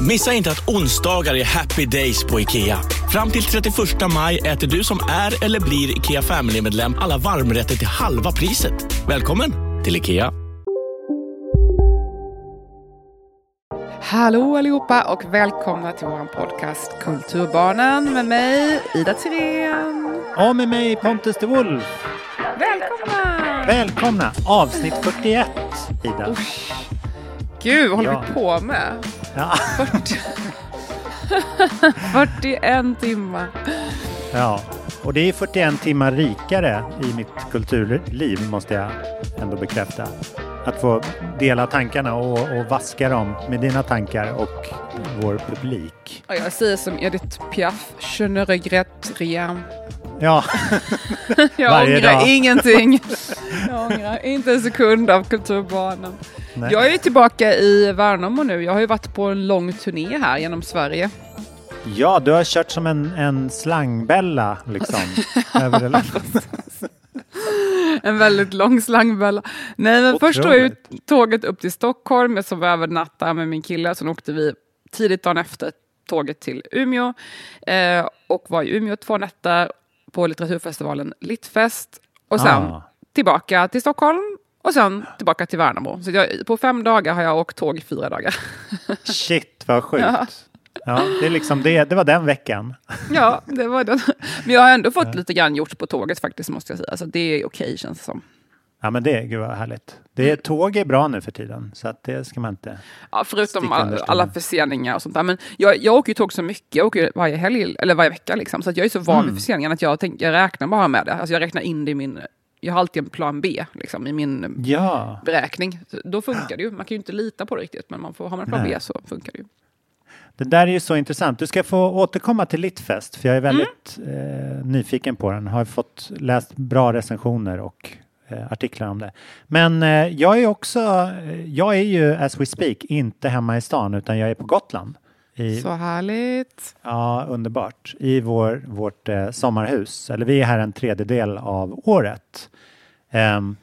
Missa inte att onsdagar är happy days på IKEA. Fram till 31 maj äter du som är eller blir IKEA Family-medlem alla varmrätter till halva priset. Välkommen till IKEA. Hallå allihopa och välkomna till vår podcast Kulturbarnen med mig Ida Tirén. Och med mig Pontus de Wolf. Välkomna! Välkomna! Avsnitt 41, Ida. Usch. Gud, vad håller Ja. vi på med? Ja. 40... 41 timmar. ja. Och det är 41 timmar rikare i mitt kulturliv, måste jag ändå bekräfta. Att få dela tankarna och, och vaska dem med dina tankar och vår publik. Och jag säger som Edith Piaf, je ne regrette rien. Ja, Jag Varje ångrar dag. ingenting. Jag ångrar inte en sekund av Kulturbarnen. Nej. Jag är tillbaka i Värnamo nu. Jag har ju varit på en lång turné här genom Sverige. ja du har kört som en, en slangbella liksom. över En väldigt lång slangbella. Nej, men först tog jag tåget upp till Stockholm. Jag sov över natta med min kille. Sen åkte vi tidigt dagen efter tåget till Umeå. Eh, och var i Umeå två nätter på litteraturfestivalen Littfest. Och sen Ah. tillbaka till Stockholm. Och sen tillbaka till Värnamo. Så jag, på fem dagar har jag åkt tåg i fyra dagar. Shit vad sjukt. Ja, det, är liksom det, det var den veckan. ja, det var det. Men jag har ändå fått lite grann gjort på tåget faktiskt, måste jag säga. Så det är okej känns det som. Ja men det, gud vad härligt. Det, är- tåg är bra nu för tiden, så att det ska man inte... Ja, förutom Sticka alla, förseningar och sånt där. Men jag, jag åker ju tåg så mycket, jag åker varje helg, eller varje vecka liksom. Så att jag är så van Mm. vid förseningar att jag, tänk, jag räknar bara med det. Alltså jag räknar in det i min, jag har alltid en plan B liksom, i min Ja, beräkning. Då funkar det ju. Man kan ju inte lita på det riktigt, men man får, har man en plan Nej. B så funkar det ju. det där är ju så intressant. Du ska få återkomma till Littfest, för jag är väldigt eh, nyfiken på den. Har fått läst bra recensioner och eh, artiklar om det. Men eh, jag är också, eh, jag är ju as we speak inte hemma i stan, utan jag är på Gotland. I, Så härligt. Ja, underbart. I vår, vårt eh, sommarhus. Eller vi är här en tredjedel av året. Ehm,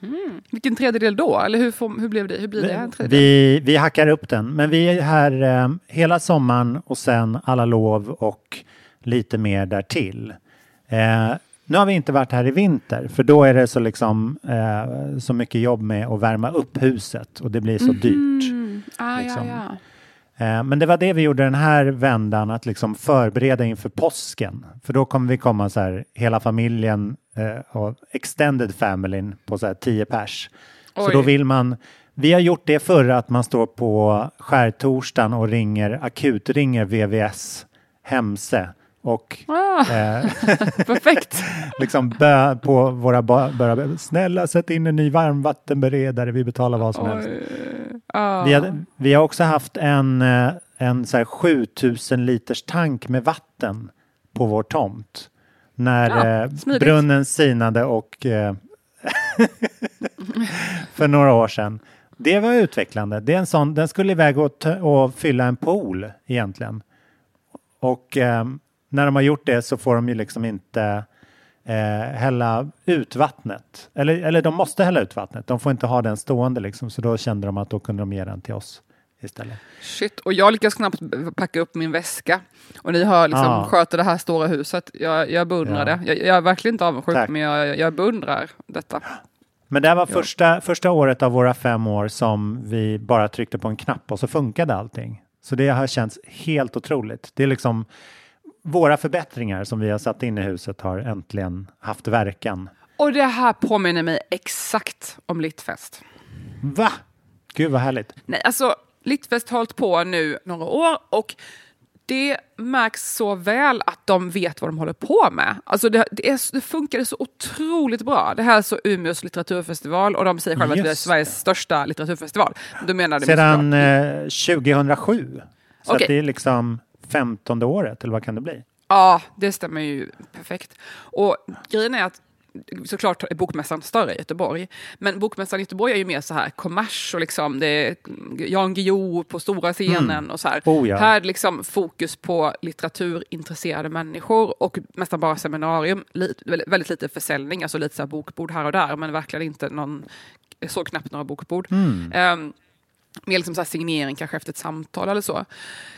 Vilken tredjedel då? Eller hur, får, hur, blev det, hur blir det här en tredjedel? Vi, vi hackar upp den, men vi är här eh, hela sommaren och sen alla lov och lite mer därtill. Eh, nu har vi inte varit här i vinter, för då är det så, liksom, eh, så mycket jobb med att värma upp huset och det blir så dyrt. Mm. Ah, liksom. ja, ja. Eh, Men det var det vi gjorde den här vändan, att liksom förbereda inför påsken. För då kommer vi komma så här, hela familjen eh, och extended familyn på så här 10 pers. Så Oj. då vill man, vi har gjort det förr att man står på skärtorsdagen och ringer, akutringer VVS Hemse och Ah, eh, perfekt. liksom bö på våra börja, snälla sätt in en ny varmvattenberedare, vi betalar vad som helst. Oj. Ah. Vi, hade, vi har också haft en, eh, en så här 7000 liters tank med vatten på vår tomt. När Ja, eh, brunnen sinade och eh, för några år sedan. Det var utvecklande. Det är en sån, den skulle iväg och, och fylla en pool egentligen. Och eh, när de har gjort det så får de ju liksom inte eh, hälla ut vattnet. Eller, eller de måste hälla ut vattnet. De får inte ha den stående liksom. Så då kände de att då kunde de ge den till oss istället. Shit, och jag lyckas knappt packa upp min väska. Och ni har liksom Ah. sköter det här stora huset. Jag, jag beundrar Ja. det. Jag, jag är verkligen inte avundsjuk, Tack. men jag, jag beundrar detta. Men det här var första, första året av våra fem år som vi bara tryckte på en knapp och så funkade allting. Så det har känts helt otroligt. Det är liksom våra förbättringar som vi har satt in i huset har äntligen haft verkan. Och det här påminner mig exakt om Littfest. Va? Gud vad härligt. Nej, alltså Littfest har hållit på nu några år och det märks så väl att de vet vad de håller på med. Alltså det, det, är, det funkade så otroligt bra. Det här är så Umeås litteraturfestival och de säger själva att det är Sveriges största litteraturfestival. De menar det Sedan såklart- eh, 2007. Så att det är liksom femtonde året, eller vad kan det bli? Ja, det stämmer ju perfekt. Och grejen är att såklart är bokmässan större i Göteborg. Men bokmässan i Göteborg är ju mer så här kommers och liksom det är Jan Guillou på stora scenen och så här. Oh, ja. Här är liksom fokus på litteraturintresserade människor och nästan bara seminarium. Li- väldigt, lite försäljning, alltså lite så bokbord här och där, men verkligen inte någon, jag såg knappt några bokbord. Ehm, mer liksom så signering kanske efter ett samtal eller så.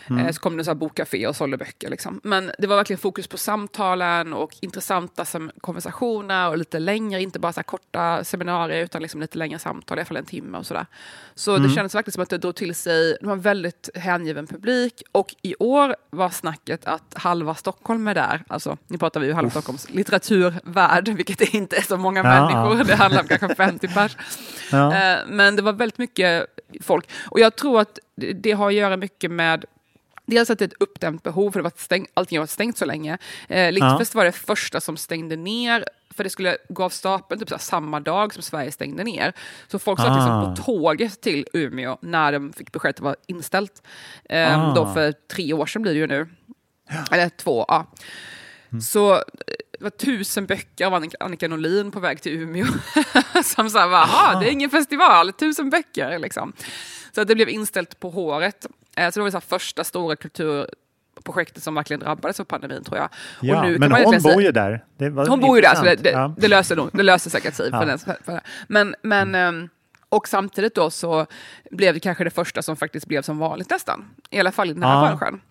Eh, så kom det så här bokcafé och sålde böcker. Liksom. Men det var verkligen fokus på samtalen och intressanta konversationer och lite längre, inte bara så korta seminarier utan liksom lite längre samtal, i alla fall en timme och sådär. Så det kändes verkligen som att det drog till sig, det var en väldigt hängiven publik och i år var snacket att halva Stockholm är där. Alltså, nu pratar vi ju halva Stockholms litteraturvärld, vilket inte är så många Ja. människor, det handlar om kanske 50 pers. Ja. Eh, Men det var väldigt mycket folk. Och jag tror att det- har att göra mycket med Dels att det är ett uppdämt behov, för det var stängt, allting har varit stängt så länge. Eh, Littfest var det första som stängde ner, för det skulle gå av stapeln typ samma dag som Sverige stängde ner. Så folk satt liksom Ah. på tåget till Umeå när de fick besked att det var inställt. Eh, Ah. Då för tre år sedan blir det ju nu. Eller två, ja. Mm. Så eh, var tusen böcker av Annika, Annika Norlin på väg till Umeå. Som sa, jaha, det är ingen festival, tusen böcker liksom. Så att det blev inställt på håret. Eh, Så det var så här första stora kulturprojektet som verkligen drabbades av pandemin tror jag. Ja, nu kan men hon bor ju där. Det hon bor ju där, så det, intressant. det, Ja. det, löser, nog, det löser säkert sig. Ja. Den, men, men, ehm, och samtidigt då så blev det kanske det första som faktiskt blev som vanligt nästan. I alla fall i den här Ja. branschen.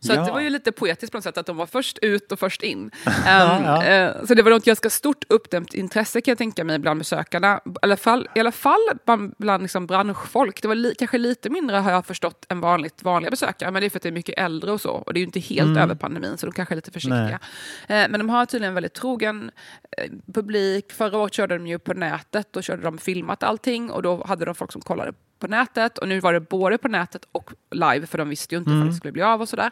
Så Ja. det var ju lite poetiskt på något sätt att de var först ut och först in. Ehm, ja. eh, så det var nog ett ganska stort uppdämt intresse kan jag tänka mig bland besökarna. I alla fall, i alla fall bland, bland liksom branschfolk. Det var li, kanske lite mindre har jag förstått än vanligt vanliga besökare. Men det är för att det är mycket äldre och så. Och det är ju inte helt över pandemin så de kanske är lite försiktiga. Eh, men de har tydligen en väldigt trogen eh, publik. Förra året körde de ju på nätet. Då körde de filmat allting och då hade de folk som kollade på nätet. Och nu var det både på nätet och live för de visste ju inte mm. det skulle bli av och sådär.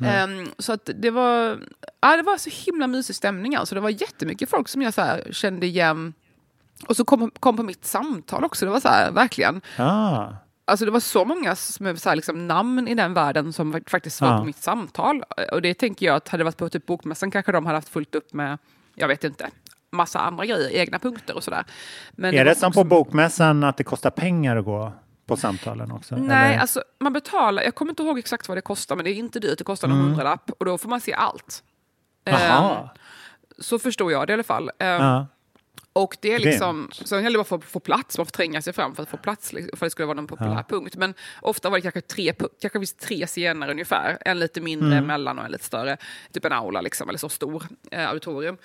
Ehm, så att det var, ja, det var så himla mysig stämning. Alltså. Det var jättemycket folk som jag så här, kände igen. Och så kom, kom på mitt samtal också. Det var så här, verkligen. Ah. Alltså det var så många som är så här, liksom, namn i den världen som faktiskt var Ja. på mitt samtal. Och det tänker jag att hade det varit på typ bokmässan kanske de hade haft fullt upp med, jag vet inte, massa andra grejer, egna punkter och sådär. Men Är var det som på bokmässan att det kostar pengar att gå på samtalen också? Nej, eller? alltså man betalar, jag kommer inte ihåg exakt vad det kostar, men det är inte dyrt, det kostar någon hundralapp och då får man se allt. Ehm, Jaha. så förstår jag det i alla fall. Ehm, Ja. Och det är liksom, så gäller det bara att få plats, man får tränga sig fram för att få plats, liksom, för att det skulle vara någon populär punkt. Men ofta var det kanske tre, kanske finns tre scener ungefär, en lite mindre Mm. mellan och en lite större, typ en aula liksom, eller så stor eh, auditorium.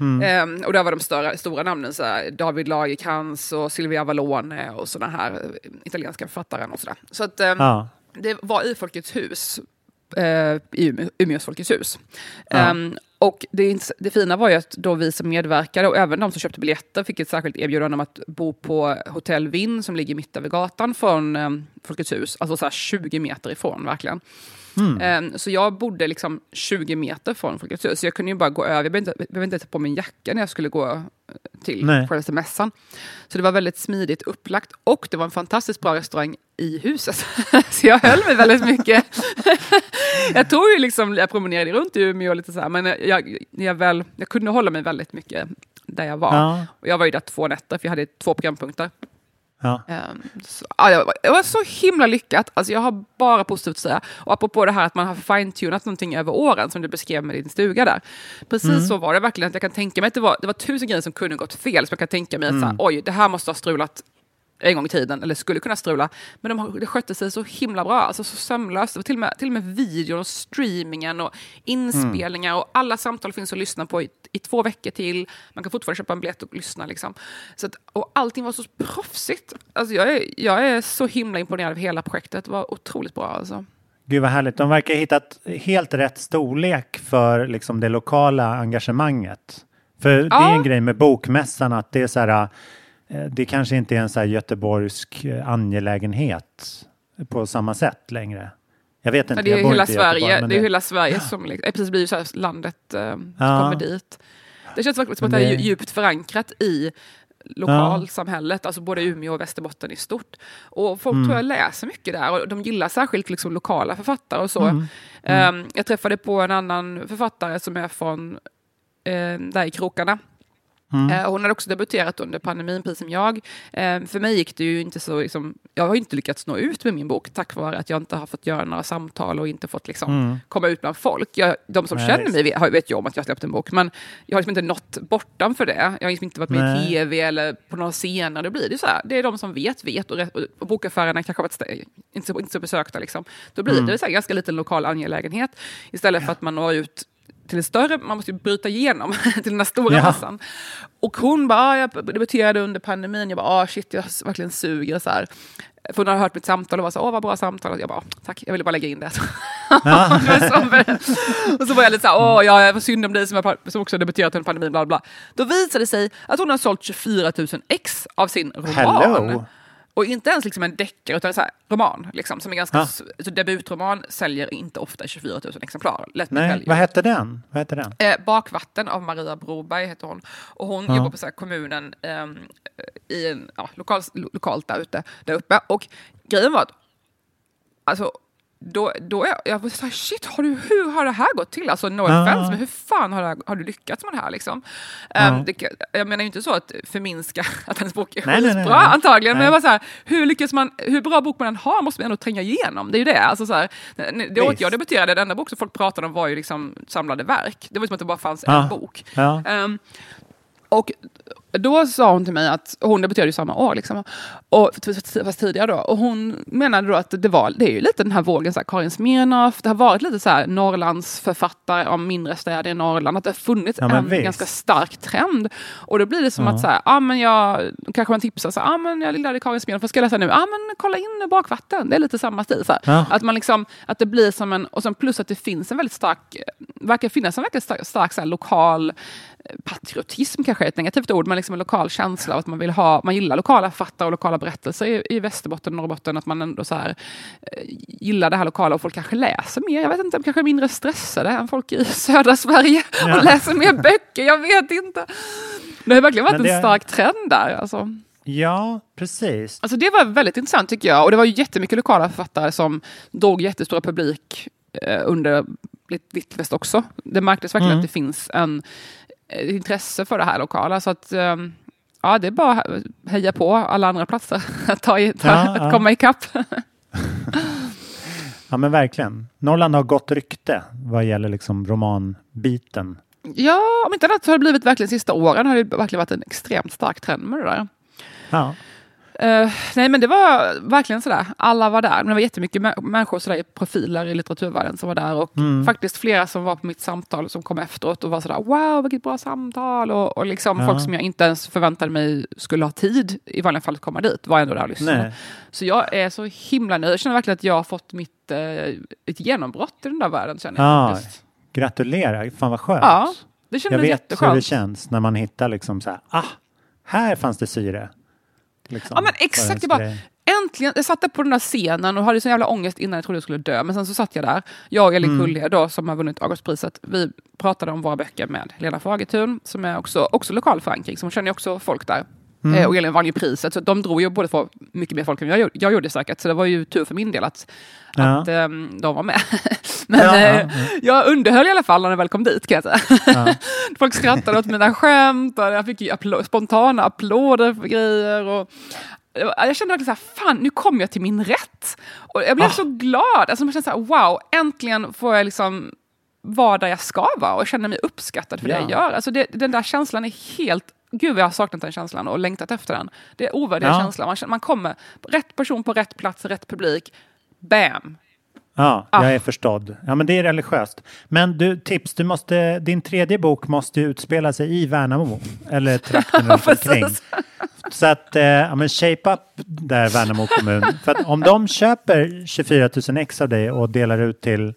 Mm. Ehm, och där var de stora, stora namnen, så här, David Lagercrantz och Silvia Avallone och sådana här eh, italienska författare. Och så så att, ehm, Ja. det var i Folkets hus, eh, i Umeå, Umeås Folkets hus. Ja. Ehm, och det, det fina var ju att då vi som medverkade och även de som köpte biljetter fick ett särskilt erbjudande om att bo på Hotell Vinn som ligger mitt över gatan från Folkets hus. Alltså så här 20 meter ifrån verkligen. Ehm, så jag bodde liksom 20 meter från Folkets hus. Så jag kunde ju bara gå över. Jag behövde inte, jag behövde inte ta på min jacka när jag skulle gå eh, till Nej. själva mässan. Så det var väldigt smidigt upplagt. Och det var en fantastiskt bra restaurang i huset. så jag höll mig väldigt mycket. jag tog ju liksom, jag promenerade runt i Umeå lite så här, men jag, jag, väl, jag kunde hålla mig väldigt mycket där jag var. Ja. Och jag var ju där två nätter, för jag hade två programpunkter. Ja. Ehm, så, ja, det, var, det var så himla lyckat. Alltså, jag har bara positivt att säga. Och apropå det här att man har fine-tunat någonting över åren, som du beskrev med din stuga där. Precis så var det verkligen. Att jag kan tänka mig att det var, det var tusen grejer som kunde gått fel. Så jag kan tänka mig att så här, oj, det här måste ha strulat en gång i tiden, eller skulle kunna strula. Men de, det skötte sig så himla bra, alltså så sömlöst. Det var till och med, till och med videon och streamingen och inspelningar och alla samtal finns att lyssna på i, i två veckor till. Man kan fortfarande köpa en biljett och lyssna. Liksom. Så att, och allting var så proffsigt. Alltså jag, är, jag är så himla imponerad av hela projektet. Det var otroligt bra. Alltså. Gud vad härligt. De verkar ha hittat helt rätt storlek för liksom det lokala engagemanget. För det är Ja. en grej med bokmässan att det är så här, det kanske inte är en så här göteborgsk eh, angelägenhet på samma sätt längre. Jag vet inte. Men det är jag bor hela inte i Göteborg, Sverige, men det är ju hela Sverige som liksom, eh, precis blir så här landet eh, Ja. kommer dit. Det känns verkligen som att det är det- ju djupt förankrat i lokalsamhället, alltså både Umeå och Västerbotten i stort. Och folk Mm. tror jag läser mycket där och de gillar särskilt liksom lokala författare och så. Mm. Ehm, jag träffade på en annan författare som är från eh, där i krokarna. Mm. Eh, hon hade också debuterat under pandemin, precis som jag. Eh, för mig gick det ju inte så, liksom, jag har inte lyckats nå ut med min bok tack vare att jag inte har fått göra några samtal och inte fått liksom, komma ut bland folk. Jag, de som Nej, känner mig vet, vet ju om att jag har släppt en bok, men jag har liksom inte nått bortanför det. Jag har liksom inte varit med Nej. i tv eller på några scener. Det blir det så här. Det är de som vet, vet och, och bokaffärerna kanske varit inte så, inte så besökta. Liksom. Då blir det så här, ganska liten lokal angelägenhet istället för att man når ut till en större, man måste ju bryta igenom till den här stora Ja. massan. Och hon bara, "Ah, jag debuterade under pandemin, jag bara, ah, shit, jag verkligen suger så här. För hon hade hört mitt samtal och var så, åh vad bra samtal. Och jag bara, tack, jag ville bara lägga in det. Ja. Och så var jag lite så här, åh, ja, jag var synd om dig som, har, som också har debuterat under pandemin, bla. bla. Då visade det sig att hon har sålt 24 000 ex av sin roman. Hello. Och inte ens liksom en deckare, utan så här, roman. Liksom, som är ganska, Ja. så debutroman säljer inte ofta 24 000 exemplar. Me Nej, vad hette den? Vad hette den? Eh, Bakvatten av Maria Broberg heter hon. Och hon Ja. jobbar på så kommunen ehm, i en, ja, lokal, lo- lokalt där, ute, där uppe. Och grejen var att alltså, då, då är, jag var så här, shit, har du, hur har det här gått till? Alltså no Ja. offense, men hur fan har, det, här- har du lyckats med det här? Liksom? Ehm, det, kan- jag menar ju inte så att förminska att hennes bok är Nej, nej, nej, nej. antagligen. Men jag var så här, hur lyckas man, hur bra bok man än har måste man ändå tränga igenom. Det är ju det. Alltså, så här, det året jag debuterade, den enda bok som folk pratade om var ju liksom samlade verk. Det var som att det bara fanns Ja. en bok. Ehm, och då sa hon till mig att hon debuterade ju samma år, liksom, och, fast tidigare då. Och hon menade då att det, var, det är ju lite den här vågen, så här, Karin Smirnoff, det har varit lite så här Norrlands författare om mindre städer i Norrland, att det har funnits Ja, en visst. ganska stark trend. Och då blir det som att så här, ah, men jag, kanske man tipsar, så här, ah, men jag gillade Karin Smirnoff, vad ska jag läsa nu? Ah, men kolla in Bakvatten, det är lite samma stil. Så. Ja. Att man liksom, att det blir som en, och sen plus att det finns en väldigt stark, verkar finnas en väldigt stark, stark så här, lokal eh, patriotism kanske är ett negativt ord, men liksom en lokal känsla av att man vill ha, man gillar lokala författare och lokala berättelser i, i Västerbotten och Norrbotten, att man ändå så här, eh, gillar det här lokala och folk kanske läser mer, jag vet inte, kanske är mindre stressade än folk i södra Sverige Ja. och läser mer böcker, jag vet inte. Det har verkligen varit det- en stark trend där. Alltså. ja, precis. Alltså det var väldigt intressant tycker jag. Och det var ju jättemycket lokala författare som drog jättestora publik eh, under Lit- Littlefest också. Det märktes verkligen Mm. att det finns en, intresse för det här lokala. Så att ehm, ja, det är bara att heja på alla andra platser att, ta i, ta, Ja, att ja. komma ikapp. Ja, men verkligen. Norrland har gott rykte vad gäller liksom romanbiten. ja, om inte annat så har det blivit verkligen sista åren har det verkligen varit en extremt stark trend med det där. Ja, Eh, nej men det var verkligen sådär, alla var där. Men det var jättemycket mä- människor, sådär, profiler i litteraturvärlden som var där. Och Mm. faktiskt flera som var på mitt samtal som kom efteråt och var sådär wow vilket bra samtal. Och, och liksom Ja. folk som jag inte ens förväntade mig skulle ha tid i vanliga fall att komma dit var ändå där och lyssnade. nej. Så jag är så himla nöjd. Jag känner verkligen att jag har fått mitt, eh, ett genombrott i den där världen. Känner jag Ja, gratulerar. Fan vad skönt. Ja, det Jag vet jätteskönt. hur det känns när man hittar liksom så här, ah, här fanns det syre. Liksom, Ja men exakt, jag bara, äntligen, jag satt där på den där scenen och hade så jävla ångest innan jag trodde jag skulle dö. Men sen så satt jag där, jag och Elin Mm. Kullje då, som har vunnit Augustpriset, vi pratade om våra böcker med Lena Fagertun, som är också, också lokal förankring, så hon känner ju också folk där. Mm. Eh, och Elin vann ju priset, så de drog ju både för mycket mer folk än jag, gjorde- jag gjorde säkert. Så det var ju tur för min del att, Ja. att ehm, de var med. Men Ja, ja, eh, ja. jag underhöll i alla fall när jag väl kom dit kan jag säga. Folk skrattade åt mina skämt och jag fick ju appl- spontana applåder för grejer. Och jag kände verkligen så här, fan nu kom jag till min rätt. Och jag blev Ah. så glad. Alltså man kände så här, wow, äntligen får jag liksom vara där jag ska vara och känna mig uppskattad för det Ja. jag gör. Alltså det, den där känslan är helt, gud vad jag har saknat den känslan och längtat efter den. Det är ovärdiga Ja. känslan. Man, känner- man kommer, rätt person på rätt plats, rätt publik, bam. Ja, Ah. jag är förstådd. Ja, men det är religiöst. Men du, tips, du måste, din tredje bok måste utspela sig i Värnamo, eller trakten runt omkring. Så att, eh, ja men shape up där Värnamo kommun. För att om de köper 24 000 ex av dig och delar ut till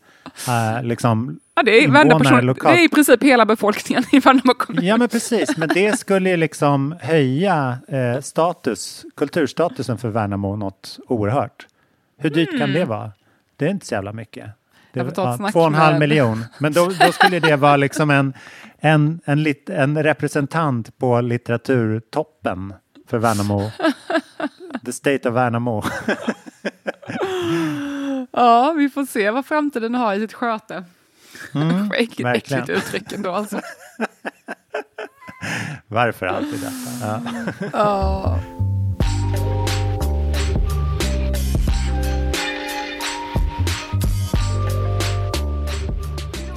eh, liksom Ja, det, är invånare person, det lokalt. är i princip hela befolkningen i Värnamo kommun. Ja men precis, men det skulle ju liksom höja eh, status, kulturstatusen för Värnamo något oerhört. Hur dyrt kan det vara? Det är inte så jävla mycket. Det, snack två och en halv miljon. Men då, då skulle det vara liksom en, en, en, lit, en representant på litteraturtoppen för Värnamo. The State of Värnamo. Ja, vi får se vad framtiden har i sitt sköte. Mm, verkligen. äckligt uttryck ändå alltså. Varför alltid detta? Ja. Ja.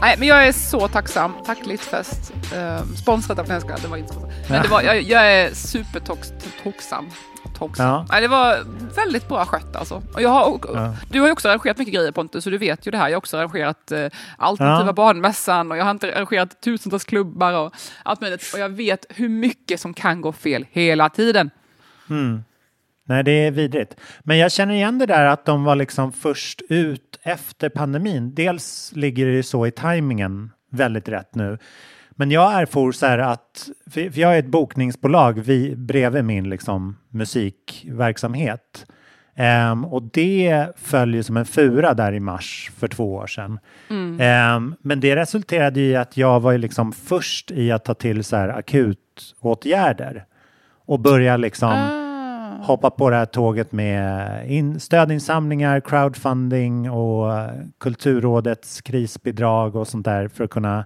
Nej, men jag är så tacksam. Tack Littfest. Um, sponsrat av Svenska, det var inte sponsrat. Men det var, jag, jag är supertacksam. Toxam. Ja. Nej, det var väldigt bra skött alltså. Och jag har, och, Ja. Du har ju också arrangerat mycket grejer Pontus, så du vet ju det här. Jag har också arrangerat eh, Alternativa Ja. barnmässan och jag har inte arrangerat tusentals klubbar och allt möjligt. Och jag vet hur mycket som kan gå fel hela tiden. Nej, det är vidrigt. Men jag känner igen det där att de var liksom först ut efter pandemin. Dels ligger det så i tajmingen väldigt rätt nu. Men jag erfor så här att, för jag är ett bokningsbolag vi, bredvid min liksom musikverksamhet. Ehm, och det följer som en fura där i mars för två år sedan. Ehm, men det resulterade i att jag var liksom först i att ta till så här akutåtgärder och börja liksom hoppa på det här tåget med in, stödinsamlingar, crowdfunding och Kulturrådets krisbidrag och sånt där för att kunna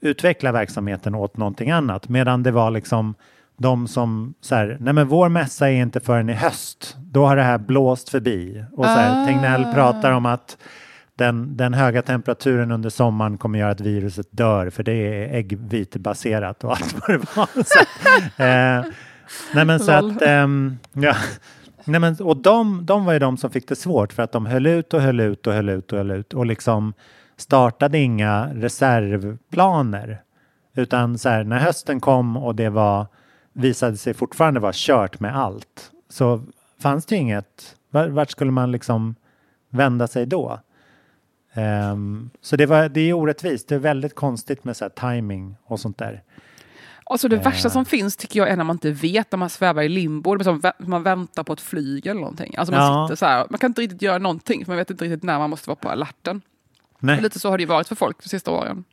utveckla verksamheten åt någonting annat. Medan det var liksom de som så här, nej men vår mässa är inte förrän i höst. Då har det här blåst förbi. Och så här, Tegnell pratar om att den, den höga temperaturen under sommaren kommer göra att viruset dör för det är äggvitebaserat och allt vad det var. Så, eh, nej men så att, ehm, ja. Nej men, och de, de var ju de som fick det svårt för att de höll ut och höll ut och höll ut och höll ut och liksom startade inga reservplaner. Utan så här, när hösten kom och det var, visade sig fortfarande vara kört med allt så fanns det ju inget, var- vart skulle man liksom vända sig då? Ehm, så det, var, det är orättvist, det är väldigt konstigt med så här timing och sånt där. Alltså det Eh. värsta som finns tycker jag är när man inte vet, när man svävar i limbo. Man väntar på ett flyg eller någonting. Alltså man, Ja. sitter så här, man kan inte riktigt göra någonting, för man vet inte riktigt när man måste vara på alerten. Nej. Och lite så har det ju varit för folk de sista åren.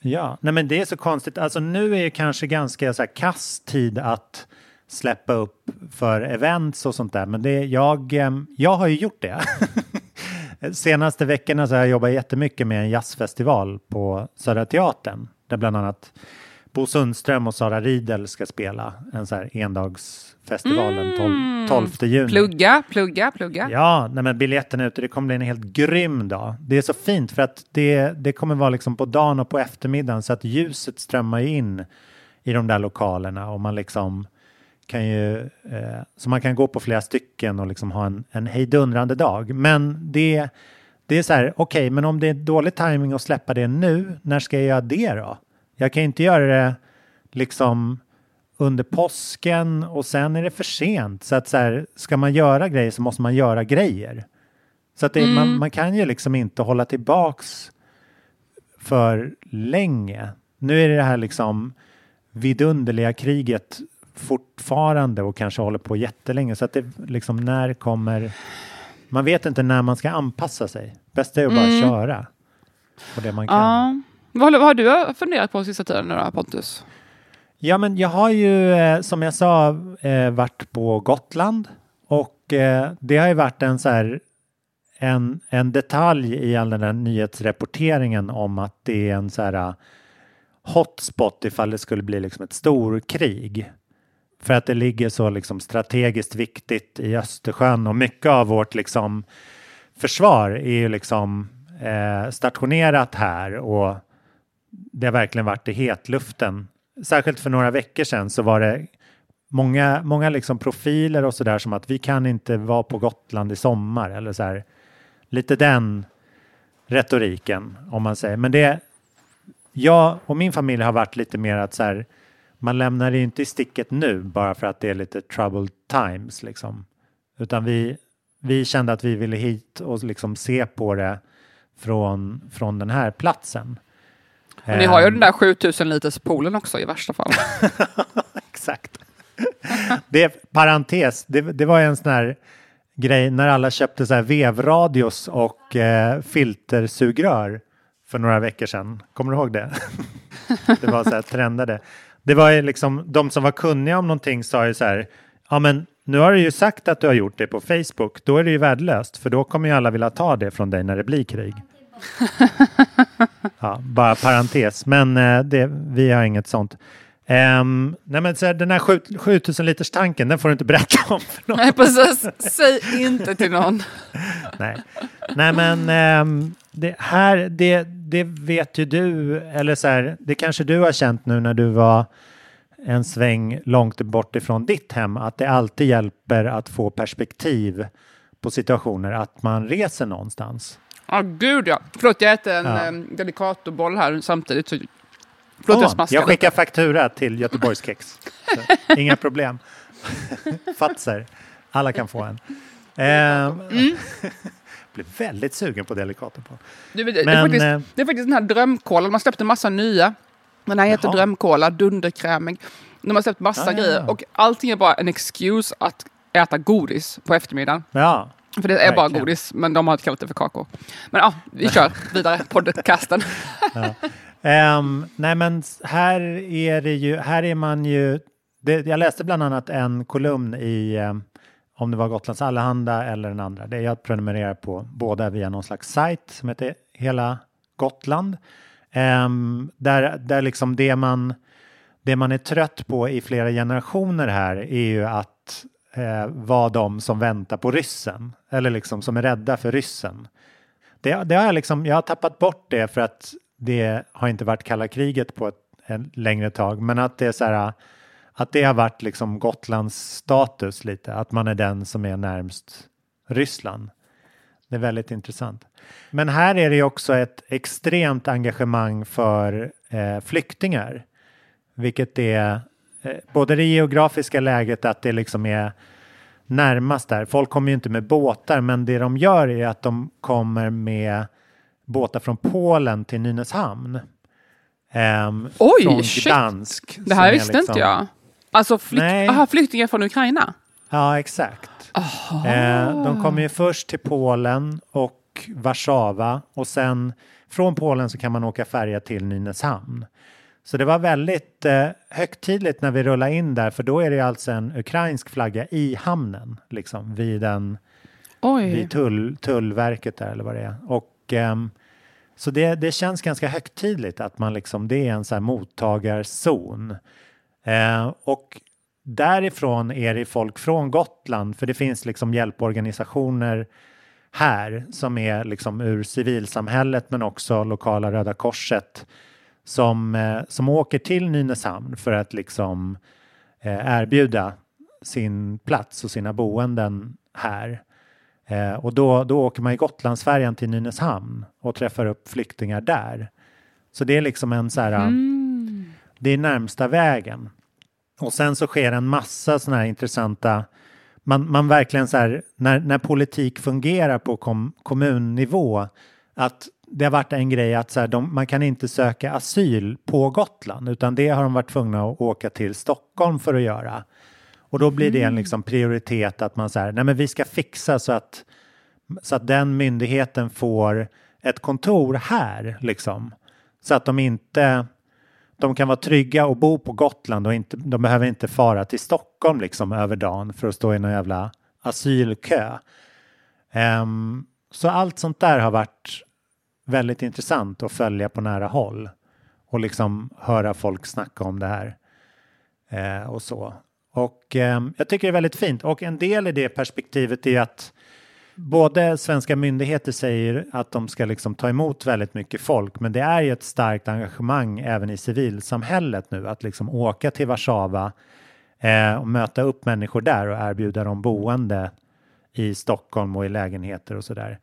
Ja, nej men det är så konstigt. Alltså nu är det kanske ganska så här kass tid att släppa upp för events och sånt där. Men det, jag, em, jag har ju gjort det. Senaste veckorna så har jag jobbat jättemycket med en jazzfestival på Södra Teatern. Där bland annat Bo Sundström och Sara Riedel ska spela en så här endagsfestival den 12, 12 juni. Plugga, plugga, plugga. Ja, nej men biljetten är ute. Det kommer bli en helt grym dag. Det är så fint för att det, det kommer vara liksom på dagen och på eftermiddagen så att ljuset strömmar in i de där lokalerna och man liksom kan ju, eh, så man kan gå på flera stycken och liksom ha en, en hejdundrande dag. Men det, det är så här, okej, men om det är dålig timing att släppa det nu, när ska jag göra det då? Jag kan inte göra det liksom under påsken och sen är det för sent. Så att så här, ska man göra grejer så måste man göra grejer. Så att det, man, man kan ju liksom inte hålla tillbaks för länge. Nu är det här liksom vidunderliga kriget fortfarande och kanske håller på jättelänge. Så att det liksom när kommer... Man vet inte när man ska anpassa sig. Bästa är att bara köra på det man kan. Ja. Vad, vad har du funderat på sista tiden nu då, Pontus? Ja, men jag har ju eh, som jag sa eh, varit på Gotland och eh, det har ju varit en så här en, en detalj i all den här nyhetsrapporteringen om att det är en så här hotspot ifall det skulle bli liksom ett storkrig. För att det ligger så liksom strategiskt viktigt i Östersjön och mycket av vårt liksom försvar är ju liksom eh, stationerat här och det har verkligen varit i hetluften. Särskilt för några veckor sedan så var det många, många liksom profiler och sådär som att vi kan inte vara på Gotland i sommar eller så här. Lite den retoriken om man säger. Men det, jag och min familj har varit lite mer att så här, man lämnar det inte i sticket nu bara för att det är lite troubled times liksom. Utan vi, vi kände att vi ville hit och liksom se på det från, från den här platsen. Och ni har ju Ehm, den där 7000 liters poolen också i värsta fall. Exakt. Det, parentes, det, det var en sån här grej när alla köpte så här vevradios och eh, filtersugrör för några veckor sedan. Kommer du ihåg det? det var så här trendade. Det var ju liksom de som var kunniga om någonting sa ju så här. Ja, men nu har du ju sagt att du har gjort det på Facebook. Då är det ju värdelöst, för då kommer ju alla vilja ta det från dig när det blir krig. Ja, bara parentes, men eh, det, vi har inget sånt. Um, nej men så den här 7 7000 liters tanken, den får du inte berätta om för någon. Nej precis, säg inte till någon. Nej, nej men ehm, det här, det, det vet ju du, eller så här, det kanske du har känt nu när du var en sväng långt bort ifrån ditt hem, att det alltid hjälper att få perspektiv på situationer, att man reser någonstans. Ja gud ja. Förlåt jag äter en Ja. ja. Delicatoboll här samtidigt. Så... Förlåt jag smaskar jag lite. skickar faktura till Göteborgskex. Inga problem. Fatser. Alla kan få en. Ehm, Mm. blir väldigt sugen på Delicato på. Du, vet, det, är faktiskt, eh, det är faktiskt den här drömkolan. Man släppte en massa nya. Den här heter Jaha. drömkola, dunderkrämig. De har släppt massa Ah, ja, ja. grejer och allting är bara en excuse att äta godis på eftermiddagen. Ja, För det är bara godis, men de har kallat det för kakor. Men ja, vi kör vidare podcasten. Ehm, nej men här är det ju, här är man ju, det, jag läste bland annat en kolumn i, ehm, om det var Gotlands Allehanda eller den andra, det jag prenumererar på båda via någon slags sajt som heter Hela Gotland. Ehm, där, där liksom det man, det man är trött på i flera generationer här är ju att eh, var de som väntar på ryssen, eller liksom som är rädda för ryssen. Det, det har jag, liksom, jag har tappat bort det för att det har inte varit kalla kriget på ett ett längre tag, men att det är så här att det har varit liksom Gotlands status lite, att man är den som är närmst Ryssland. Det är väldigt intressant. Men här är det ju också ett extremt engagemang för eh, flyktingar, vilket är både det geografiska läget att det liksom är närmast där. Folk kommer ju inte med båtar, men det de gör är att de kommer med båtar från Polen till Nynäshamn. Ehm, Oj, från shit. Gdansk. Det här är visste liksom- inte jag. Alltså flykt, aha, flyktingar från Ukraina? Ja, exakt. Eh, de kommer ju först till Polen och Warszawa och sen från Polen så kan man åka färja till Nynäshamn. Så det var väldigt eh, högtidligt när vi rullade in där för då är det alltså en ukrainsk flagga i hamnen liksom vid en Oj. vid tull, tullverket där eller vad det är. Och, ehm, så det, det känns ganska högtidligt att man liksom, det är en så här mottagarzon. Eh, och därifrån är det folk från Gotland, för det finns liksom hjälporganisationer här som är liksom ur civilsamhället men också lokala Röda Korset som, eh, som åker till Nynäshamn för att liksom eh, erbjuda sin plats och sina boenden här. Eh, och då, då åker man i Gotlandsfärjan till Nynäshamn och träffar upp flyktingar där. Så det är liksom en så här, Mm. det är närmsta vägen. Och sen så sker en massa sådana här intressanta, man, man verkligen så här, när, när politik fungerar på kom, kommunnivå, att det har varit en grej att så här, de, man kan inte söka asyl på Gotland, utan det har de varit tvungna att åka till Stockholm för att göra. Och då blir det en liksom prioritet att man säger, nej men vi ska fixa så att, så att den myndigheten får ett kontor här liksom. Så att de inte, de kan vara trygga och bo på Gotland och inte, de behöver inte fara till Stockholm liksom över dagen för att stå i någon jävla asylkö. Ehm, så allt sånt där har varit väldigt intressant att följa på nära håll och liksom höra folk snacka om det här eh, och så. Och eh, jag tycker det är väldigt fint och en del i det perspektivet är att både svenska myndigheter säger att de ska liksom ta emot väldigt mycket folk, men det är ju ett starkt engagemang även i civilsamhället nu att liksom åka till Warszawa eh, och möta upp människor där och erbjuda dem boende i Stockholm och i lägenheter och så där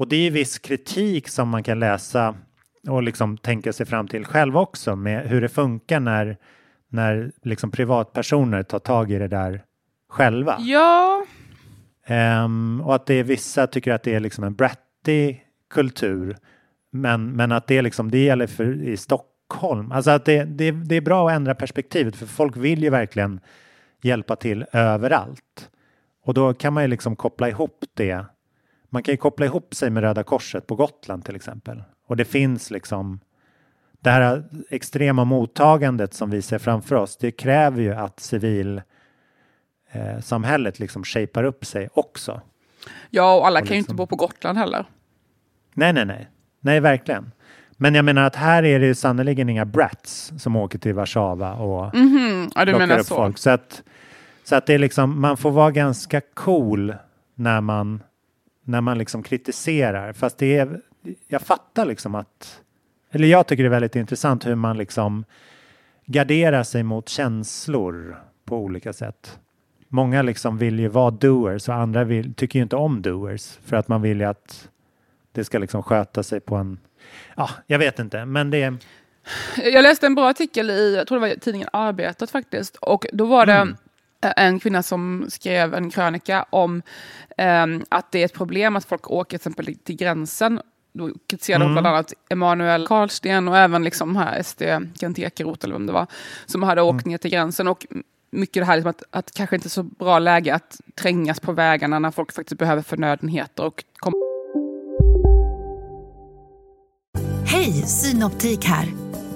och det är viss kritik som man kan läsa och liksom tänka sig fram till själv också med hur det funkar när, när liksom privatpersoner tar tag i det där själva. Ja, Ehm, och att det är vissa tycker att det är liksom en bratty kultur. Men, men att det, är liksom, det gäller för, i Stockholm Stockholm. Alltså att det, det, det är bra att ändra perspektivet för folk vill ju verkligen hjälpa till överallt. Och då kan man ju liksom koppla ihop det. Man kan ju koppla ihop sig med Röda Korset på Gotland till exempel. Och det finns liksom det här extrema mottagandet som vi ser framför oss. Det kräver ju att civil eh, samhället liksom shapar upp sig också. Ja, och alla Och kan ju inte liksom- bo på Gotland heller. Nej, nej, nej. Nej, verkligen. Men jag menar att här är det ju sannerligen inga brats som åker till Warszawa och Mhm, ja, du plockar menar upp så. folk. Så att, så att det är liksom, man får vara ganska cool när man, när man liksom kritiserar. Fast det är, jag fattar liksom att, eller jag tycker det är väldigt intressant hur man liksom garderar sig mot känslor på olika sätt. Många liksom vill ju vara doers och andra vill, tycker ju inte om doers för att man vill ju att det ska liksom sköta sig på en, ja, jag vet inte, men det Jag läste en bra artikel i, jag tror det var tidningen Arbetet faktiskt, och då var det Mm. En kvinna som skrev en krönika om ehm, att det är ett problem att folk åker till exempel till gränsen. Då kritiserade hon Mm. bland annat Emanuel Karlsten och även liksom här SD Kent Ekeroth eller vem det var, som hade åkt Mm. ner till gränsen. Och mycket det här liksom att, att kanske inte så bra läge att trängas på vägarna när folk faktiskt behöver förnödenheter och kom Hej, Synoptik här.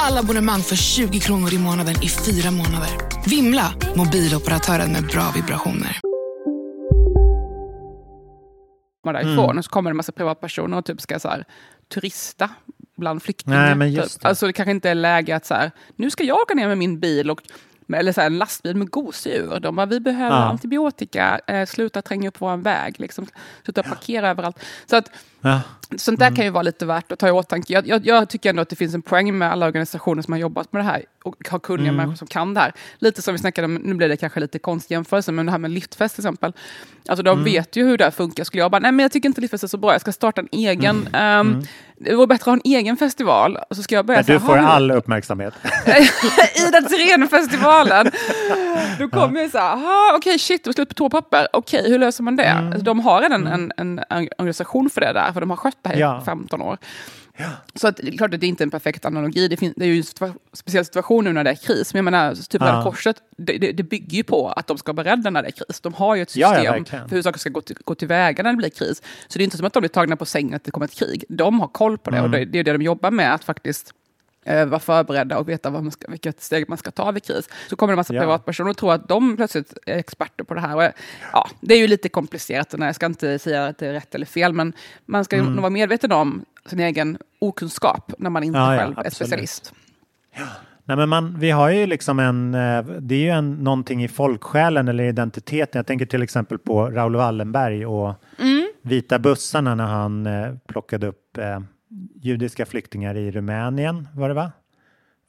Alla abonnemang för 20 kronor i månaden i fyra månader. Vimla! Mobiloperatören med bra vibrationer. komma därifrån. Mm. Och så kommer det en massa privatpersoner och typ ska så här, turista bland flyktingar. Nej, men just typ. det. Alltså det kanske inte är läge att så här, nu ska jag åka ner med min bil och eller så här, en lastbil med gosedjur. De bara, vi behöver Ja. antibiotika, eh, sluta tränga upp vår väg, liksom, sluta parkera överallt. Så att ja. Sånt där kan ju vara lite värt att ta i åtanke. Jag, jag, jag tycker ändå att det finns en poäng med alla organisationer som har jobbat med det här och har kunniga Mm. människor som kan det här. Lite som vi snackade om, nu blir det kanske lite konstig jämförelse, men det här med Liftfest till exempel. Alltså de Mm. vet ju hur det här funkar. Skulle jag bara, nej men jag tycker inte Liftfest är så bra, jag ska starta en egen. Mm. Det vore bättre att ha en egen festival. Och så ska jag börja Där du får "Ha, hur- all uppmärksamhet. Ida Thyrén-festivalen. Då kommer jag så här, "Aha, okej shit, det var slut på toapapper. Okej, hur löser man det? Mm. Alltså, de har redan en, en, en organisation för det där, för de har skött det här Ja. i 15 år. Så att, det är klart att det är inte en perfekt analogi. Det, fin- det är ju en situa- speciell situation nu när det är kris. Men jag menar, typ Ja. Röda Korset, det, det, det bygger ju på att de ska vara beredda när det är kris. De har ju ett Ja, ja, system verkligen. för hur saker ska gå, till, gå tillväga när det blir kris. Så det är inte som att de blir tagna på sängen att det kommer ett krig. De har koll på det och Mm. det, det är det de jobbar med, att faktiskt eh, vara förberedda och veta vad man ska, vilket steg man ska ta vid kris. Så kommer det en massa Ja. privatpersoner och tror att de plötsligt är experter på det här. Och, ja, det är ju lite komplicerat, och jag ska inte säga att det är rätt eller fel, men man ska Mm. nog vara medveten om sin egen okunskap när man inte Ja, ja, själv är absolut. specialist. Nej, men man, vi har ju liksom en, eh, det är ju en, någonting i folksjälen eller identiteten. Jag tänker till exempel på Raoul Wallenberg och Mm. vita bussarna när han eh, plockade upp eh, judiska flyktingar i Rumänien, var det va?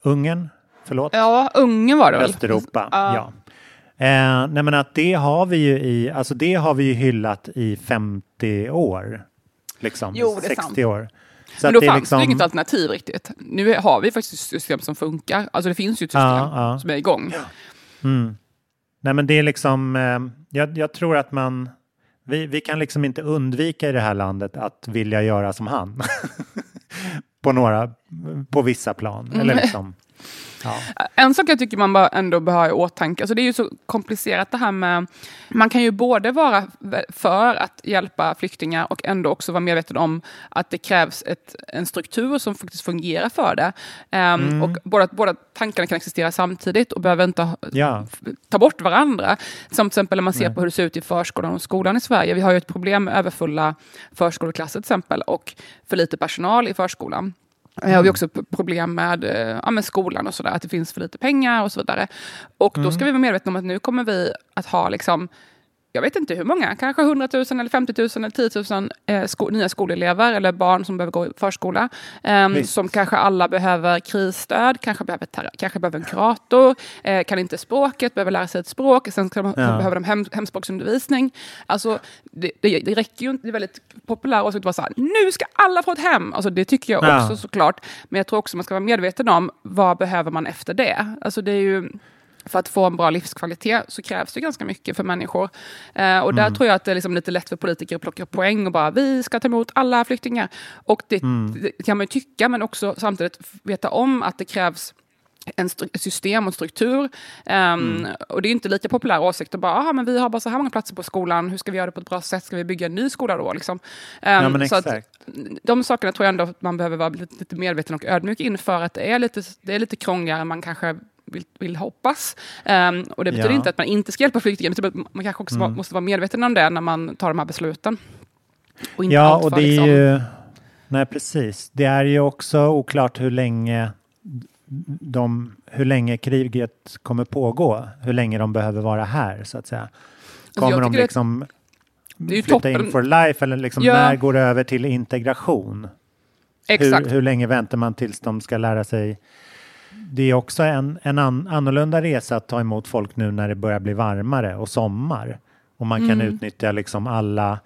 Ungern? Förlåt? Ja, Ungern var det väl? Östeuropa, Ja. ja. Eh, nej men att det har vi ju i, alltså det har vi ju hyllat i 50 år. Liksom, Jo, det är 60 sant. år. Så Men att då det är fanns liksom- det ju inget alternativ riktigt. Nu har vi faktiskt ett system som funkar. Alltså det finns ju ett system Ja, ja. som är igång. Mm. Nej men det är liksom, eh, jag, jag tror att man, vi, vi kan liksom inte undvika i det här landet att vilja göra som han. på några, på vissa plan. Mm. Eller liksom, ja. En sak jag tycker man ändå bör ha i åtanke, alltså det är ju så komplicerat det här med, man kan ju både vara för att hjälpa flyktingar och ändå också vara medveten om att det krävs ett, en struktur som faktiskt fungerar för det. Ehm, Mm. Och båda, båda tankarna kan existera samtidigt och behöver inte Ja. ta bort varandra. Som till exempel när man ser Nej. på hur det ser ut i förskolan och skolan i Sverige. Vi har ju ett problem med överfulla förskoleklasser till exempel och för lite personal i förskolan. Eh, Och vi har också problem med, eh, ja, med skolan och sådär, att det finns för lite pengar och så vidare. Och då ska vi vara medvetna om att nu kommer vi att ha liksom jag vet inte hur många, kanske 100 000 eller 50 000 eller 10 000 eh, sko nya skolelever eller barn som behöver gå i förskola. Visst. som kanske alla behöver krisstöd, kanske behöver, kanske behöver en kurator, eh, kan inte språket, behöver lära sig ett språk, sen de, Ja. behöver de hem, hemspråksundervisning. Alltså, det, det, det räcker ju inte, det är väldigt populärt åsikt att vara så här, nu ska alla få ett hem. Alltså, det tycker jag Ja. också såklart, men jag tror också man ska vara medveten om vad behöver man efter det. Alltså, det är ju för att få en bra livskvalitet så krävs det ganska mycket för människor. Eh, och där tror jag att det är liksom lite lätt för politiker att plocka poäng och bara vi ska ta emot alla flyktingar. Och det, det kan man ju tycka, men också samtidigt veta om att det krävs en system och struktur. Ehm, Och det är inte lika populär åsikt att bara, "Aha, men vi har bara så här många platser på skolan, hur ska vi göra det på ett bra sätt? Ska vi bygga en ny skola då? Liksom? Ehm, Ja, så att, de sakerna tror jag ändå att man behöver vara lite, lite medveten och ödmjuk inför att det är lite, det är lite krångligare än man kanske vill, vill hoppas. Ehm, och det betyder Ja. inte att man inte ska hjälpa flyktingar, betyder att man kanske också Mm. måste vara medveten om det när man tar de här besluten. Och inte Ja, och det är liksom, ju... Nej, precis. Det är ju också oklart hur länge de, hur länge kriget kommer pågå, hur länge de behöver vara här så att säga. jag Kommer de liksom det flytta toppen. in for life eller liksom Ja. när går det över till integration? Exakt. Hur, hur länge väntar man tills de ska lära sig? Det är också en, en an, annorlunda resa att ta emot folk nu när det börjar bli varmare och sommar. Och man kan Mm. utnyttja liksom alla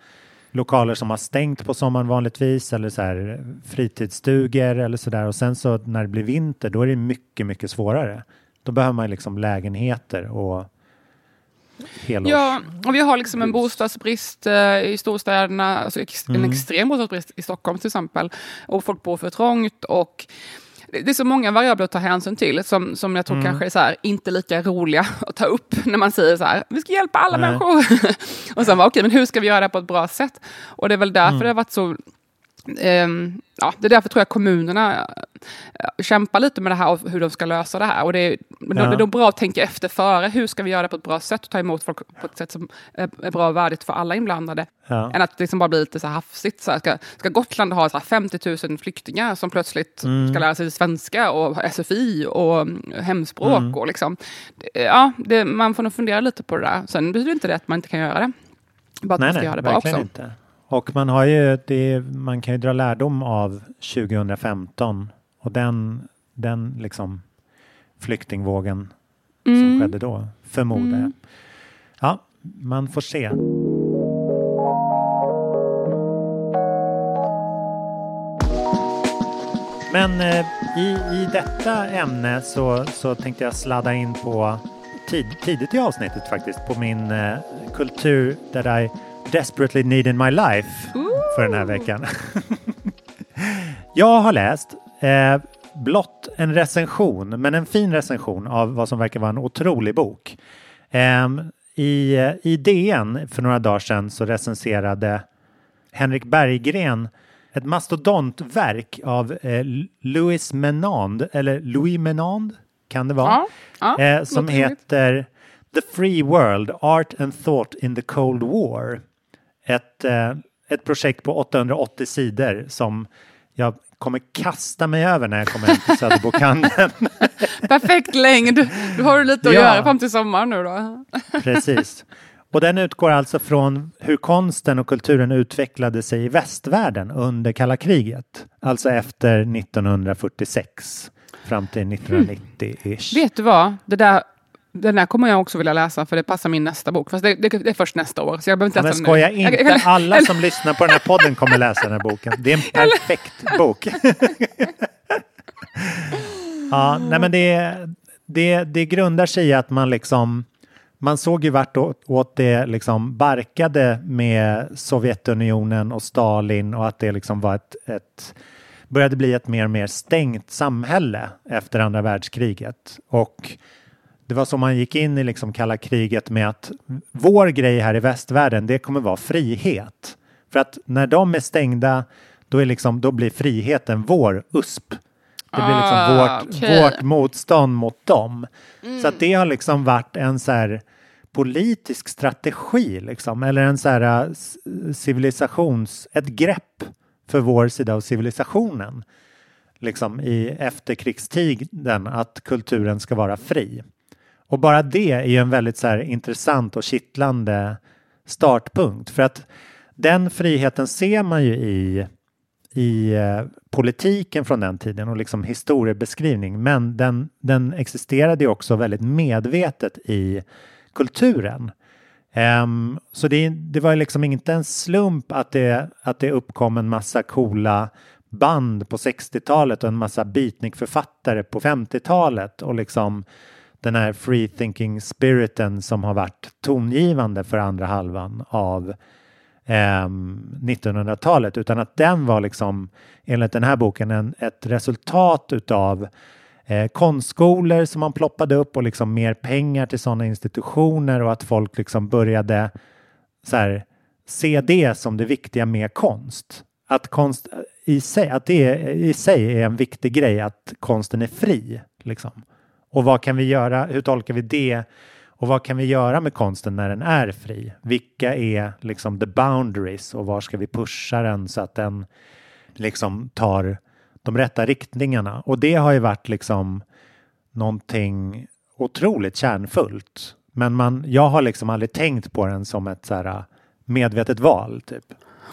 lokaler som har stängt på sommaren vanligtvis eller så här fritidsstugor eller så där. Och sen så när det blir vinter då är det mycket, mycket svårare. Då behöver man liksom lägenheter och helårs... Ja, och vi har liksom en bostadsbrist eh, i storstäderna, alltså ex Mm. en extrem bostadsbrist i Stockholm till exempel. Och folk bor för trångt och det är så många variabler att ta hänsyn till som, som jag tror Mm. kanske är så här, inte lika roliga att ta upp när man säger så här, vi ska hjälpa alla Nej. människor. och sen bara, okej, men hur ska vi göra det på ett bra sätt? Och det är väl därför Mm. det har varit så Ehm, ja, det är därför tror jag kommunerna eh, kämpar lite med det här och hur de ska lösa det här. Och det är, Ja. det är nog bra att tänka efter före. Hur ska vi göra det på ett bra sätt och ta emot folk på ett sätt som är, bra och värdigt för alla inblandade? Ja. Än att det liksom bara blir lite så här hafsigt. Så här, ska, ska Gotland ha så här 50 000 flyktingar som plötsligt Mm. ska lära sig svenska och SFI och mm, hemspråk? Mm. Och liksom, ja, det, man får nog fundera lite på det där. Sen betyder inte det att man inte kan göra det. Bara att Nej, man ska nej, göra det bra också. inte. Och man har ju, det, man kan ju dra lärdom av 2015 och den, den liksom flyktingvågen som Mm. skedde då, förmodar jag. Mm. Ja, man får se. Men eh, i, i detta ämne så, så tänkte jag sladda in på tid, tidigt i avsnittet faktiskt på min eh, kultur that I desperately need in my life för den här veckan. jag har läst eh, blott en recension, men en fin recension av vad som verkar vara en otrolig bok. Ehm, i, I DN för några dagar sedan så recenserade Henrik Berggren ett mastodontverk av eh, Louis Menand, eller Louis Menand kan det vara, Ja, ja, eh, som heter The Free World, Art and Thought in the Cold War. Ett, eh, ett projekt på 880 sidor som jag kommer kasta mig över när jag kommer hem till Söderbokhandeln. Perfekt längd! Du har du lite att Ja. göra fram till sommaren nu då. Precis. Och den utgår alltså från hur konsten och kulturen utvecklade sig i västvärlden under kalla kriget. Alltså efter 1946 fram till 1990-ish. Vet du vad? Det där, den där kommer jag också vilja läsa för det passar min nästa bok. Fast det, det, det är först nästa år. Så jag behöver inte Ja, men läsa den skoja nu. inte, Jag- alla som lyssnar på den här podden kommer läsa den här boken. Det är en perfekt bok. ja, nej men det, det, det grundar sig i att man liksom man såg ju vart åt, åt det liksom barkade med Sovjetunionen och Stalin och att det liksom var ett, ett började bli ett mer och mer stängt samhälle efter andra världskriget. Och det var så man gick in i liksom kalla kriget med att vår grej här i västvärlden, det kommer vara frihet. För att när de är stängda, då, är liksom, då blir friheten vår USP. Det blir liksom Ah, vårt, okej. vårt motstånd mot dem. Så att det har liksom varit en så här politisk strategi, liksom, eller en så här c- civilisations, ett grepp för vår sida av civilisationen. liksom i efterkrigstiden att kulturen ska vara fri. Och bara det är ju en väldigt så här, intressant och kittlande startpunkt för att den friheten ser man ju i, i eh, politiken från den tiden och liksom historiebeskrivning men den, den existerade ju också väldigt medvetet i kulturen. Um, så det, det var liksom inte en slump att det, att det uppkom en massa coola band på 60-talet och en massa beatnikförfattare på 50-talet och liksom den här free thinking spiriten som har varit tongivande för andra halvan av eh, 1900-talet utan att den var liksom enligt den här boken en, ett resultat utav eh, konstskolor som man ploppade upp och liksom mer pengar till sådana institutioner och att folk liksom började så här, se det som det viktiga med konst. Att konst i sig, att det i sig är en viktig grej att konsten är fri. Liksom. Och vad kan vi göra? Hur tolkar vi det? Och vad kan vi göra med konsten när den är fri? Vilka är liksom the boundaries och var ska vi pusha den så att den liksom tar de rätta riktningarna? Och det har ju varit liksom någonting otroligt kärnfullt. Men man, jag har liksom aldrig tänkt på den som ett så här medvetet val. Typ.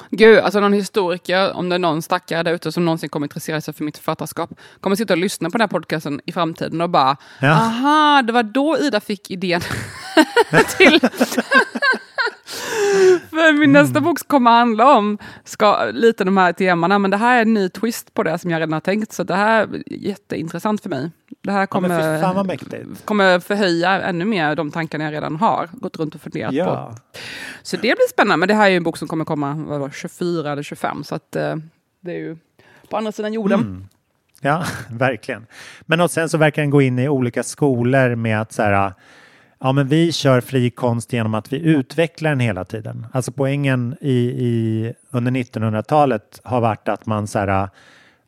Gud, alltså någon historiker, om det är någon stackare där ute som någonsin kommer intressera sig för mitt författarskap, kommer sitta och lyssna på den här podcasten i framtiden och bara, ja. aha, det var då Ida fick idén till... För min nästa mm. bok kommer handla om ska, lite de här temana, men det här är en ny twist på det som jag redan har tänkt, så det här är jätteintressant för mig. Det här kommer, ja, kommer förhöja ännu mer de tankarna jag redan har gått runt och funderat ja. på. Så det blir spännande, men det här är en bok som kommer komma vad 24 eller 25, så att, uh, det är ju på andra sidan jorden. Mm. Ja, verkligen. Men och sen så verkar den gå in i olika skolor med att så här, Ja, men vi kör fri konst genom att vi utvecklar den hela tiden. Alltså poängen i, i under 1900-talet har varit att man så här,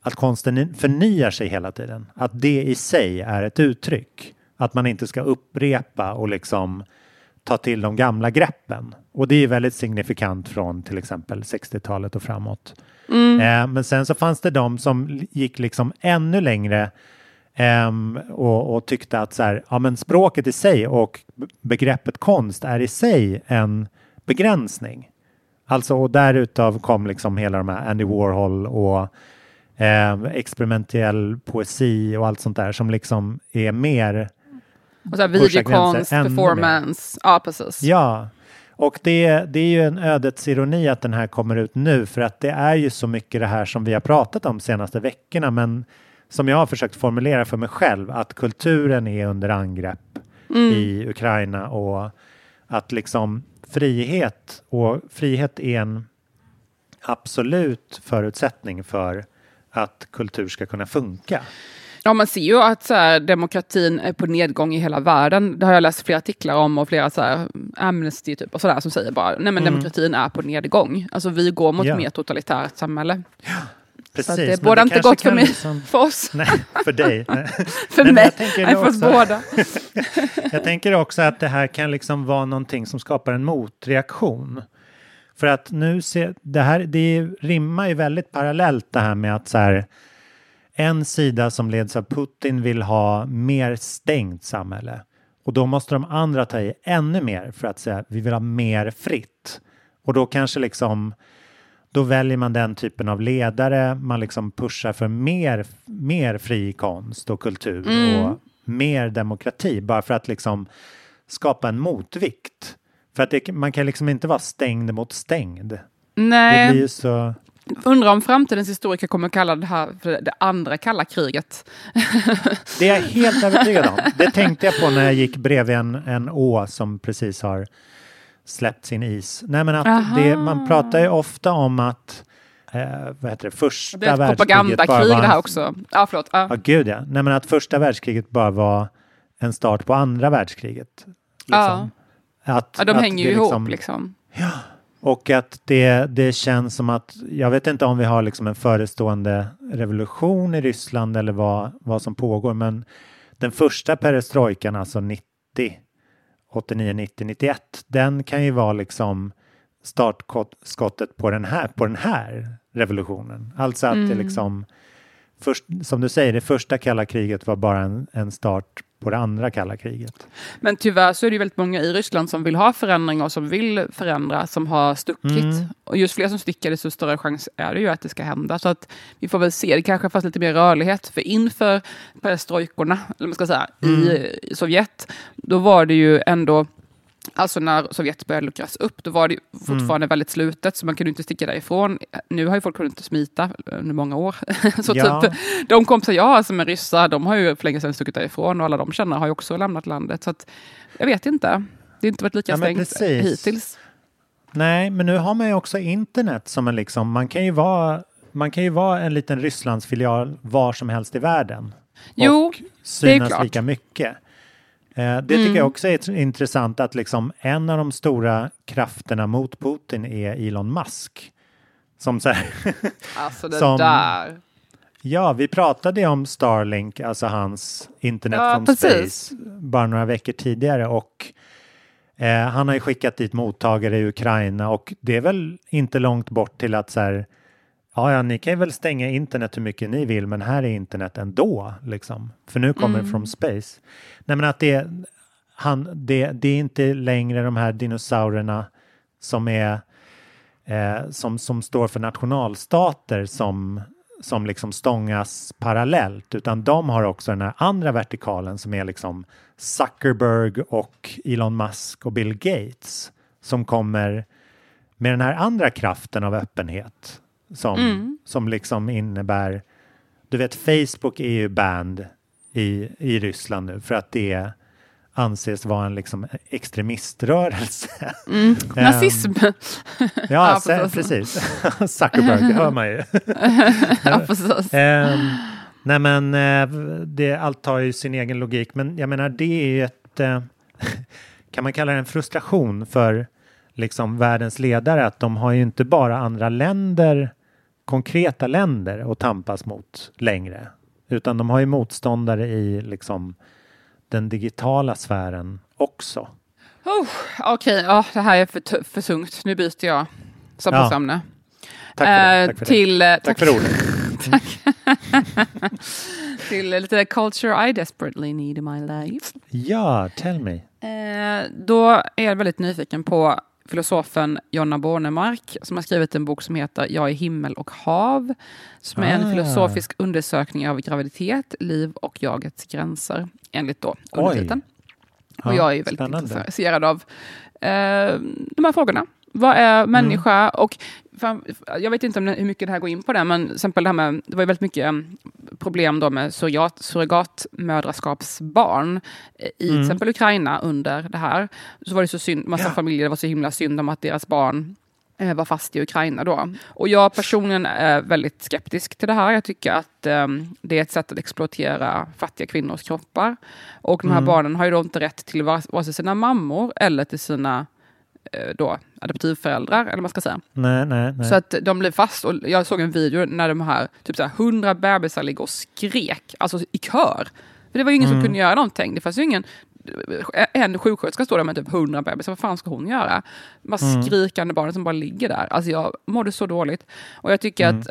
att konsten förnyar sig hela tiden. Att det i sig är ett uttryck. Att man inte ska upprepa och liksom ta till de gamla greppen. Och det är väldigt signifikant från till exempel 60-talet och framåt. Mm. Eh, men sen så fanns det de som gick liksom ännu längre Um, och, och, tyckte att så här, ja, men språket i sig och begreppet konst är i sig en begränsning. Alltså och därutav kom liksom hela de här Andy Warhol och eh, experimentell poesi och allt sånt där som liksom är mer och så här, videokonst, performance, ja precis. Ja, och det, det är ju en ödets ironi att den här kommer ut nu för att det är ju så mycket det här som vi har pratat om senaste veckorna men som jag har försökt formulera för mig själv att kulturen är under angrepp mm. i Ukraina och att liksom frihet och frihet är en absolut förutsättning för att kultur ska kunna funka. Ja, man ser ju att så här, demokratin är på nedgång i hela världen. Det har jag läst flera artiklar om och flera så här, Amnesty typ och sådär som säger bara nej men mm. demokratin är på nedgång. Alltså vi går mot ja. mer totalitärt samhälle. Ja. Precis, så det båda inte gott för mig, liksom, för oss. Nej, för dig. för nej, mig, nej, för oss båda. jag tänker också att det här kan liksom vara någonting som skapar en motreaktion. För att nu ser, det här, det rimmar ju väldigt parallellt det här med att så här, en sida som leds av Putin vill ha mer stängt samhälle. Och då måste de andra ta i ännu mer för att säga vi vill ha mer fritt. Och då kanske liksom då väljer man den typen av ledare. Man liksom pushar för mer, mer fri konst och kultur mm. och mer demokrati bara för att liksom skapa en motvikt. För att det, man kan liksom inte vara stängd mot stängd. Nej. Det blir så... Undrar om framtidens historiker kommer kalla det här för det andra kalla kriget. Det är jag helt övertygad om. Det tänkte jag på när jag gick bredvid en, en å som precis har släppt sin is. Nej, men att det, man pratar ju ofta om att eh, vad heter det, första det är ett propagandakrig det här också. Ja, förlåt. Ja. ja, gud ja. Nej, men att första världskriget bara var en start på andra världskriget. Liksom. Ja. Att, ja, de att hänger ju ihop liksom. liksom. Ja, och att det, det känns som att, jag vet inte om vi har liksom en förestående revolution i Ryssland eller vad, vad som pågår, men den första perestrojkan, alltså 90, 89, 90, 91, den kan ju vara liksom startskottet på den här, på den här revolutionen. Alltså att mm. det liksom först, som du säger, det första kalla kriget var bara en, en start på det andra kalla kriget. Men tyvärr så är det ju väldigt många i Ryssland som vill ha förändring och som vill förändra, som har stuckit. Mm. Och just fler som sticker, desto större chans är det ju att det ska hända. Så att vi får väl se, det kanske fanns lite mer rörlighet. För inför perestrojkorna, eller man ska säga, i, i Sovjet, då var det ju ändå Alltså när Sovjet började luckras upp, då var det fortfarande väldigt slutet, så man kunde inte sticka därifrån. Nu har ju folk kunnat smita under många år. så Ja. typ, de kompisar jag har som är ryssar, de har ju för länge sedan stuckit därifrån och alla de känner har ju också lämnat landet. Så att, jag vet inte. Det har inte varit lika Ja, stängt hittills. Nej, men nu har man ju också internet som en liksom, man kan ju vara, man kan ju vara en liten Rysslandsfilial var som helst i världen. Jo, och det är synas klart. lika mycket. Eh, det tycker jag också är tr- intressant att liksom en av de stora krafterna mot Putin är Elon Musk. Som så här, Alltså det Som- där. ja, vi pratade om Starlink, alltså hans internet Ja, from precis. space, bara några veckor tidigare och eh, han har ju skickat dit mottagare i Ukraina och det är väl inte långt bort till att så här, ja, ja, ni kan väl stänga internet hur mycket ni vill, men här är internet ändå, liksom. För nu kommer det from space. Nej, men att det, han, det, det är inte längre de här dinosaurierna som är eh, som, som står för nationalstater som, som liksom stångas parallellt, utan de har också den här andra vertikalen som är liksom Zuckerberg och Elon Musk och Bill Gates som kommer med den här andra kraften av öppenhet som, som liksom innebär, du vet Facebook är ju banned i, i Ryssland nu för att det anses vara en liksom extremiströrelse. Ehm, Nazism. Ja, Ja, så- precis. Zuckerberg, det hör man ju. ja, precis. Ehm, nej men eh, det, allt har ju sin egen logik. Men jag menar det är ju ett, eh, kan man kalla det en frustration för liksom världens ledare att de har ju inte bara andra länder, konkreta länder att tampas mot längre. Utan de har ju motståndare i liksom den digitala sfären också. Oh, Okej, ja, det här är för, för tungt. Nu byter jag samtalsämne. Tack för det. Eh, Tack för, till, eh, det. Tack för ordet. till lite culture I desperately need in my life. Ja, tell me. Eh, då är jag väldigt nyfiken på filosofen Jonna Bornemark som har skrivit en bok som heter Jag är himmel och hav. Som är en Ah. filosofisk undersökning av graviditet, liv och jagets gränser. Enligt då undertiteln. Och Ja, jag är ju väldigt spännande. intresserad av eh, de här frågorna. Vad är människa? Och fan, jag vet inte om hur mycket det här går in på det, men till exempel det här med, det var ju väldigt mycket eh, problem då med surrogat, surrogatmödraskapsbarn eh, i till exempel Ukraina under det här. Så var det så synd, massa familjer, det var så himla synd om att deras barn eh, var fast i Ukraina då. Och jag personligen är väldigt skeptisk till det här. Jag tycker att eh, det är ett sätt att exploatera fattiga kvinnors kroppar. Och de här barnen har ju då inte rätt till vare sig sina mammor eller till sina då, adoptivföräldrar, eller vad man ska säga. Nej, nej, nej. Så att de blir fast. Och jag såg en video när de här, typ så här, 100 bebisar ligger och skrek, alltså i kör. För det var ju ingen som kunde göra någonting. Det fanns ju ingen, en sjuksköterska står där med typ 100 bebisar, vad fan ska hon göra? Bara skrikande barn som bara ligger där. Alltså jag mådde så dåligt. Och jag tycker att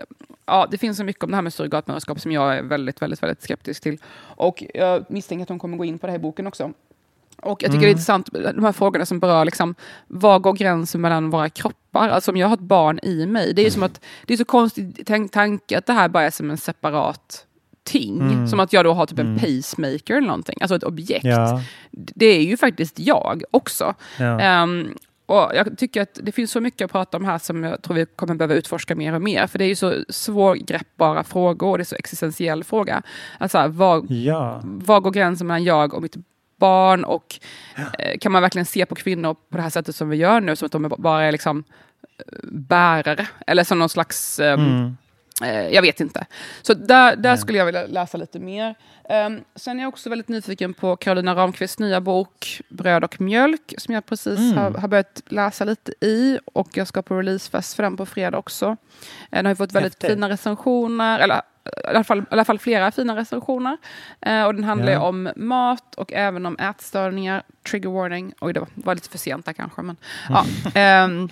ja, det finns så mycket om det här med surrogatmödraskap som jag är väldigt, väldigt, väldigt skeptisk till. Och jag misstänker att hon kommer gå in på det här i boken också. Och jag tycker det är intressant, de här frågorna som berör liksom, var går gränsen mellan våra kroppar? Alltså om jag har ett barn i mig, det är ju som att, det är så konstigt tänk, tanke att det här bara är som en separat ting. Som att jag då har typ en pacemaker eller någonting, alltså ett objekt. Ja. Det är ju faktiskt jag också. Ja. Ehm, och jag tycker att det finns så mycket att prata om här som jag tror vi kommer behöva utforska mer och mer. För det är ju så svårgreppbara frågor och det är så existentiell fråga. Alltså, vad, Ja. var går gränsen mellan jag och mitt barn? Och eh, kan man verkligen se på kvinnor på det här sättet som vi gör nu, som att de bara är liksom eh, bärare? Eller som någon slags... ehm, eh, jag vet inte. Så där, där skulle jag vilja läsa lite mer. Um, sen är jag också väldigt nyfiken på Carolina Ramqvists nya bok Bröd och mjölk, som jag precis har, har börjat läsa lite i. Och jag ska på releasefest för den på fredag också. Eh, Den har ju fått väldigt Häftigt. fina recensioner, eller i alla fall, i alla fall flera fina recensioner. Eh, och den handlar Ja. om mat och även om ätstörningar. Trigger warning. Oj, det var, var lite för sent där kanske. Men, ja, ehm,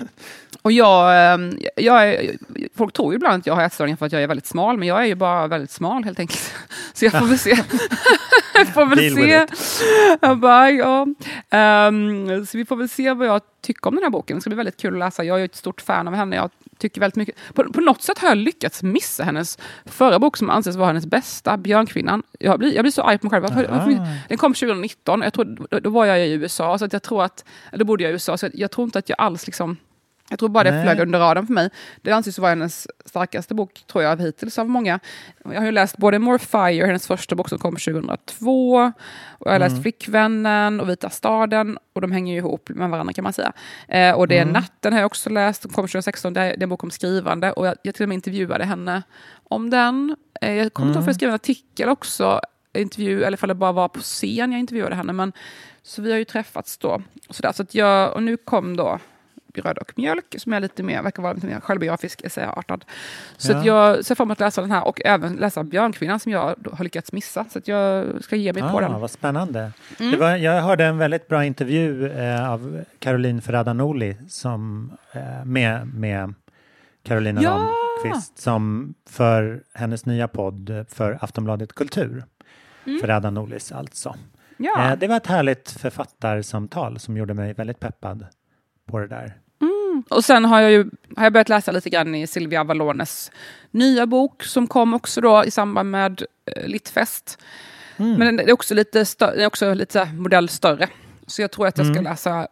och jag, ehm, jag är, folk tror ju ibland att jag har ätstörningar för att jag är väldigt smal, men jag är ju bara väldigt smal helt enkelt. Så jag får väl se. jag får väl Deal se. Jag bara, ja. Ehm, så vi får väl se vad jag tycker om den här boken. Det ska bli väldigt kul att läsa. Jag är ett stort fan av henne. Jag tycker väldigt mycket. På, på något sätt har jag lyckats missa hennes förra bok som anses vara hennes bästa, Björnkvinnan. Jag blir, jag blir så arg på mig själv. Varför, varför, den kom 2019. Jag tror, då, då var jag i USA, så att jag tror att, eller bodde jag i USA, så jag, jag tror inte att jag alls liksom jag tror bara det Nej. flög under radarn för mig. Det anses vara hennes starkaste bok, tror jag, hittills av många. Jag har ju läst både More Fire, hennes första bok som kom 2002, och jag har läst Flickvännen och Vita staden, och de hänger ju ihop med varandra kan man säga. Eh, och Det är Natten har jag också läst, som kom 2016, det är, det är en bok om skrivande, och jag, jag till och med intervjuade henne om den. Eh, jag kommer inte ihåg för jag skrev en artikel också, intervju, eller ifall det bara var på scen jag intervjuade henne, men så vi har ju träffats då. Så, där, så att jag, och nu kom då Bröd och mjölk, som är lite mer, verkar vara lite mer självbiografisk, essäartad. Så Ja. att jag ser fram emot att läsa den här och även läsa Björnkvinnan som jag har lyckats missa. Så att jag ska ge mig på Ah, den. Mm. vad spännande. Det var, jag hörde en väldigt bra intervju eh, av Caroline Ferrada-Noli som, eh, med, med Carolina Ja! Ramqvist som för hennes nya podd eh, för Aftonbladet Kultur. Ferrada-Nolis alltså. Mm. Ja. Eh, det var ett härligt författarsamtal som gjorde mig väldigt peppad på det där. Och sen har jag ju har jag börjat läsa lite grann i Silvia Avalones nya bok som kom också då i samband med eh, Littfest. Mm. Men den är också lite, stö- den är också lite modell större. Så jag tror att jag ska Mm. läsa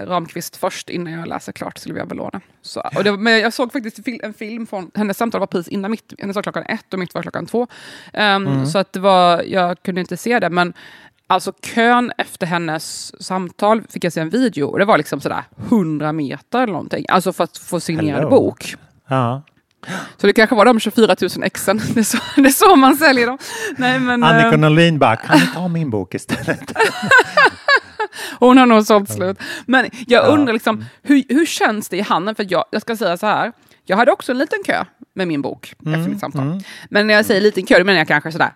Ramqvist först innan jag läser klart Silvia Avalone. Så, och det, men jag såg faktiskt en fil- en film från hennes samtal var precis innan mitt. Hennes var klockan ett och mitt var klockan två. Ehm, Mm. Så att det var, jag kunde inte se det. Men alltså kön efter hennes samtal fick jag se en video och det var liksom sådär 100 meter eller någonting. Alltså för att få signerad Hello. bok. Ja. Så det kanske var de 24 000 exen. Det är så, det är så man säljer dem. Nej, men, Annika ehm, Norlin bara, kan du ta min bok istället? Hon har nog sålt slut. Men jag Ja. undrar liksom, hur, hur känns det i handen? För jag, jag ska säga så här, jag hade också en liten kö med min bok Mm, efter mitt samtal. Men när jag säger liten kö, då menar jag kanske sådär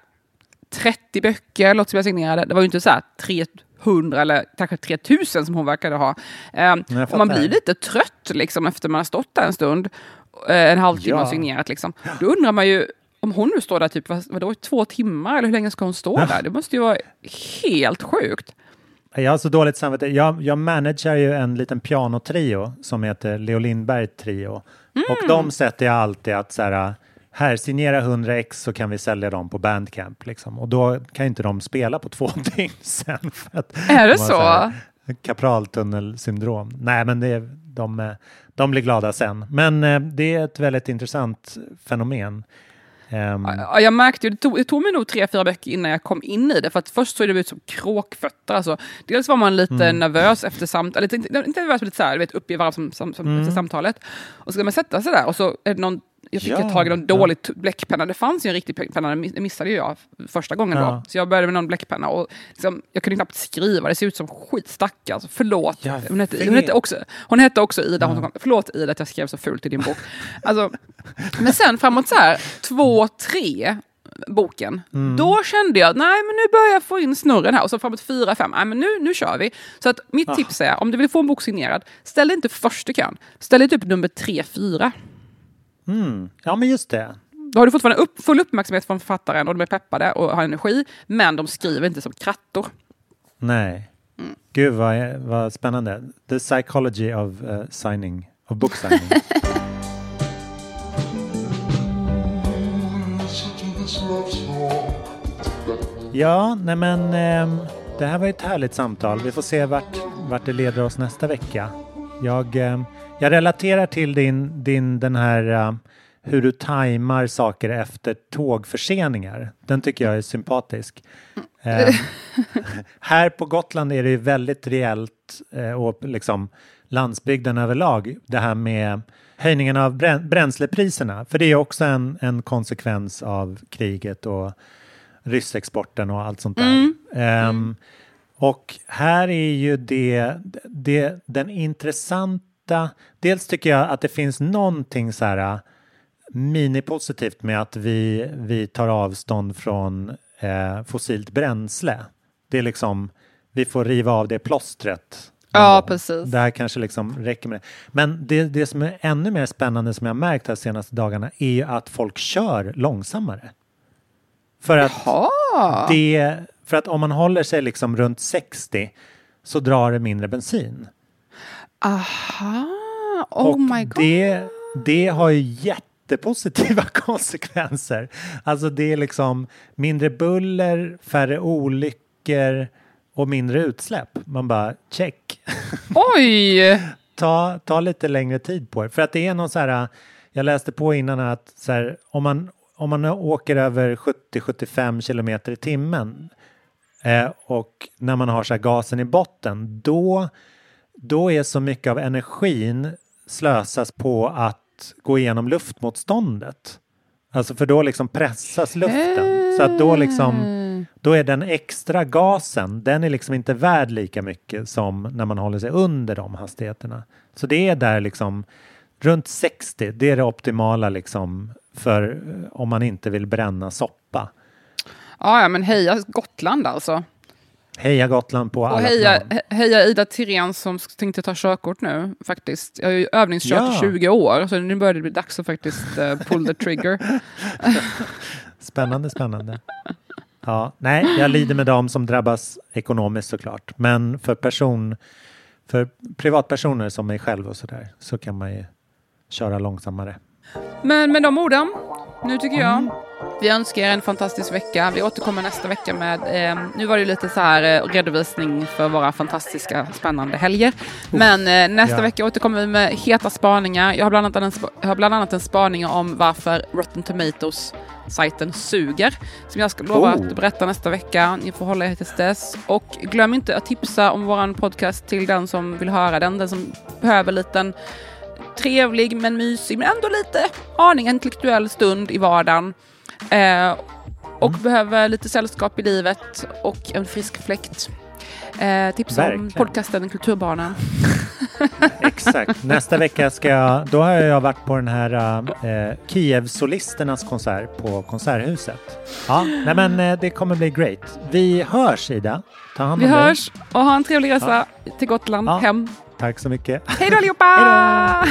30 böcker, låt som jag signerade. Det var ju inte så här 300 eller kanske 3000 som hon verkade ha. Um, och man blir lite trött liksom, efter man har stått där en stund, eh, en halvtimme Ja. och signerat. Liksom. Då undrar man ju, om hon nu står där typ, vad, vadå, två timmar, eller hur länge ska hon stå där? Det måste ju vara helt sjukt. Jag har så dåligt samvete. Jag, jag managerar ju en liten pianotrio som heter Leo Lindberg Trio. Och de sätter jag alltid att så här, här signera 100 ex så kan vi sälja dem på Bandcamp. Liksom. Och då kan inte de spela på två dygn sen. För att Är det så? här Kapraltunnelsyndrom. Nej, men det, de, de blir glada sen. Men eh, det är ett väldigt intressant fenomen. Ehm, Ja, jag märkte ju, det tog, det tog mig nog tre, fyra veckor innan jag kom in i det. För att först såg det ut som kråkfötter. Alltså, dels var man lite Mm. nervös efter samtalet, inte, inte nervös men lite så här, vet, upp i varv som, som, som Mm. efter samtalet. Och så ska man sätta sig där och så är det någon jag fick Ja, tag i någon dålig bläckpenna. Det fanns ju en riktig penna, det missade jag första gången Ja. då. Så jag började med någon bläckpenna och liksom, jag kunde knappt skriva, det ser ut som skit, stackars. Förlåt. Jag Hon hette, hon, hette också, hon hette också Ida, hon kom, förlåt Ida att jag skrev så fult i din bok. Alltså, men sen framåt så här, två, tre boken, Mm. då kände jag nej men nu börjar jag få in snurren här. Och så framåt fyra, fem, nej men nu, nu kör vi. Så att mitt Ah. tips är, om du vill få en bok signerad, ställ inte först i kön. Ställ dig typ nummer tre, fyra. Mm, ja, men just det. Då har du fortfarande upp, full uppmärksamhet från författaren och de är peppade och har energi, men de skriver inte som krattor. Nej. Mm. Gud vad, vad spännande. The psychology of uh, signing, of book signing. ja, nej men ehm, det här var ett härligt samtal. Vi får se vart, vart det leder oss nästa vecka. Jag, ehm, jag relaterar till din, din den här eh, hur du tajmar saker efter tågförseningar. Den tycker jag är sympatisk. Ehm, här på Gotland är det ju väldigt rejält eh, och liksom landsbygden överlag det här med höjningen av brän- bränslepriserna. För det är också en, en konsekvens av kriget och ryssexporten och allt sånt där. Ehm, och här är ju det, det den intressanta, dels tycker jag att det finns någonting så här minipositivt med att vi, vi tar avstånd från eh, fossilt bränsle. Det är liksom, vi får riva av det plåstret. Ja, precis. Det här kanske liksom räcker med det. Men det, det som är ännu mer spännande som jag märkt här senaste dagarna är ju att folk kör långsammare. För att, Jaha. det, för att om man håller sig liksom runt 60 så drar det mindre bensin. Aha, oh och my god. Det, det har ju jättepositiva konsekvenser. Alltså det är liksom mindre buller, färre olyckor och mindre utsläpp. Man bara check. Oj! ta, ta lite längre tid på det. För att det är någon så här, jag läste på innan att så här, om, man, om man åker över 70-75 kilometer i timmen eh, och när man har så här gasen i botten, då, då är så mycket av energin slösas på att gå igenom luftmotståndet. Alltså för då liksom pressas luften. Så att då liksom då är den extra gasen, den är liksom inte värd lika mycket som när man håller sig under de hastigheterna. Så det är där liksom runt 60, det är det optimala liksom för eh, om man inte vill bränna soppa. Ja, ja, men heja Gotland alltså. Heja Gotland på Och alla heja, plan. he- heja Ida Tirén som tänkte ta körkort nu faktiskt. Jag har ju övningskört Ja. i 20 år så nu börjar det bli dags att faktiskt eh, pull the trigger. Spännande, spännande. Ja, nej, jag lider med dem som drabbas ekonomiskt såklart. Men för person, för privatpersoner som mig själv och sådär så kan man ju köra långsammare. Men med de orden, nu tycker jag vi önskar er en fantastisk vecka. Vi återkommer nästa vecka med, eh, nu var det lite så här eh, redovisning för våra fantastiska spännande helger. Men eh, nästa Ja. vecka återkommer vi med heta spaningar. Jag har bland annat en, sp- har bland annat en spaning om varför Rotten Tomatoes sajten suger. Som jag ska lova Oh. att berätta nästa vecka. Ni får hålla er till dess. Och glöm inte att tipsa om våran podcast till den som vill höra den. Den som behöver en liten trevlig men mysig men ändå lite aning intellektuell stund i vardagen. Eh, och Mm. behöver lite sällskap i livet och en frisk fläkt. Eh, tips om Verkligen. podcasten Kulturbarnen. Exakt. Nästa vecka ska jag, då har jag varit på den här eh, Kiev-solisternas konsert på Konserthuset. Ja, nej men eh, det kommer bli great. Vi hörs Ida. Ta hand Vi om dig. hörs och ha en trevlig resa till Gotland Ja. hem. Tack så mycket. Hej då allihopa!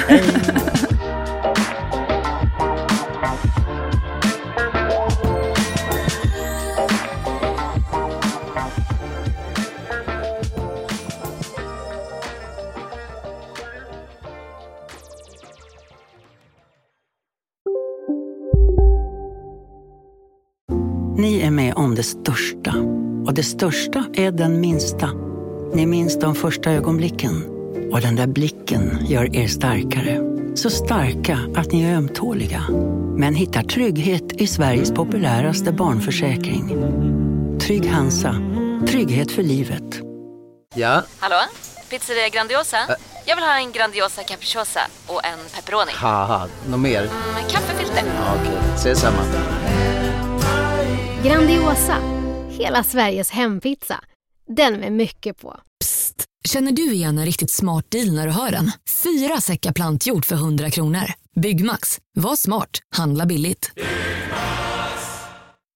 Ni är med om det största. Och det största är den minsta. Ni minns de första ögonblicken. Och den där blicken gör er starkare. Så starka att ni är ömtåliga. Men hittar trygghet i Sveriges populäraste barnförsäkring. Trygg Hansa. Trygghet för livet. Ja, Hallå? Pizzeria Grandiosa? Jag vill ha en Grandiosa capriciosa och en pepperoni. haha, något mer? Med kaffefilter. Ja, Okej, ses samma. Grandiosa, hela Sveriges hempizza. Den med mycket på. Psst! Känner du igen en riktigt smart deal när du hör den? Fyra säckar plantjord för 100 kronor. Byggmax. Var smart. Handla billigt.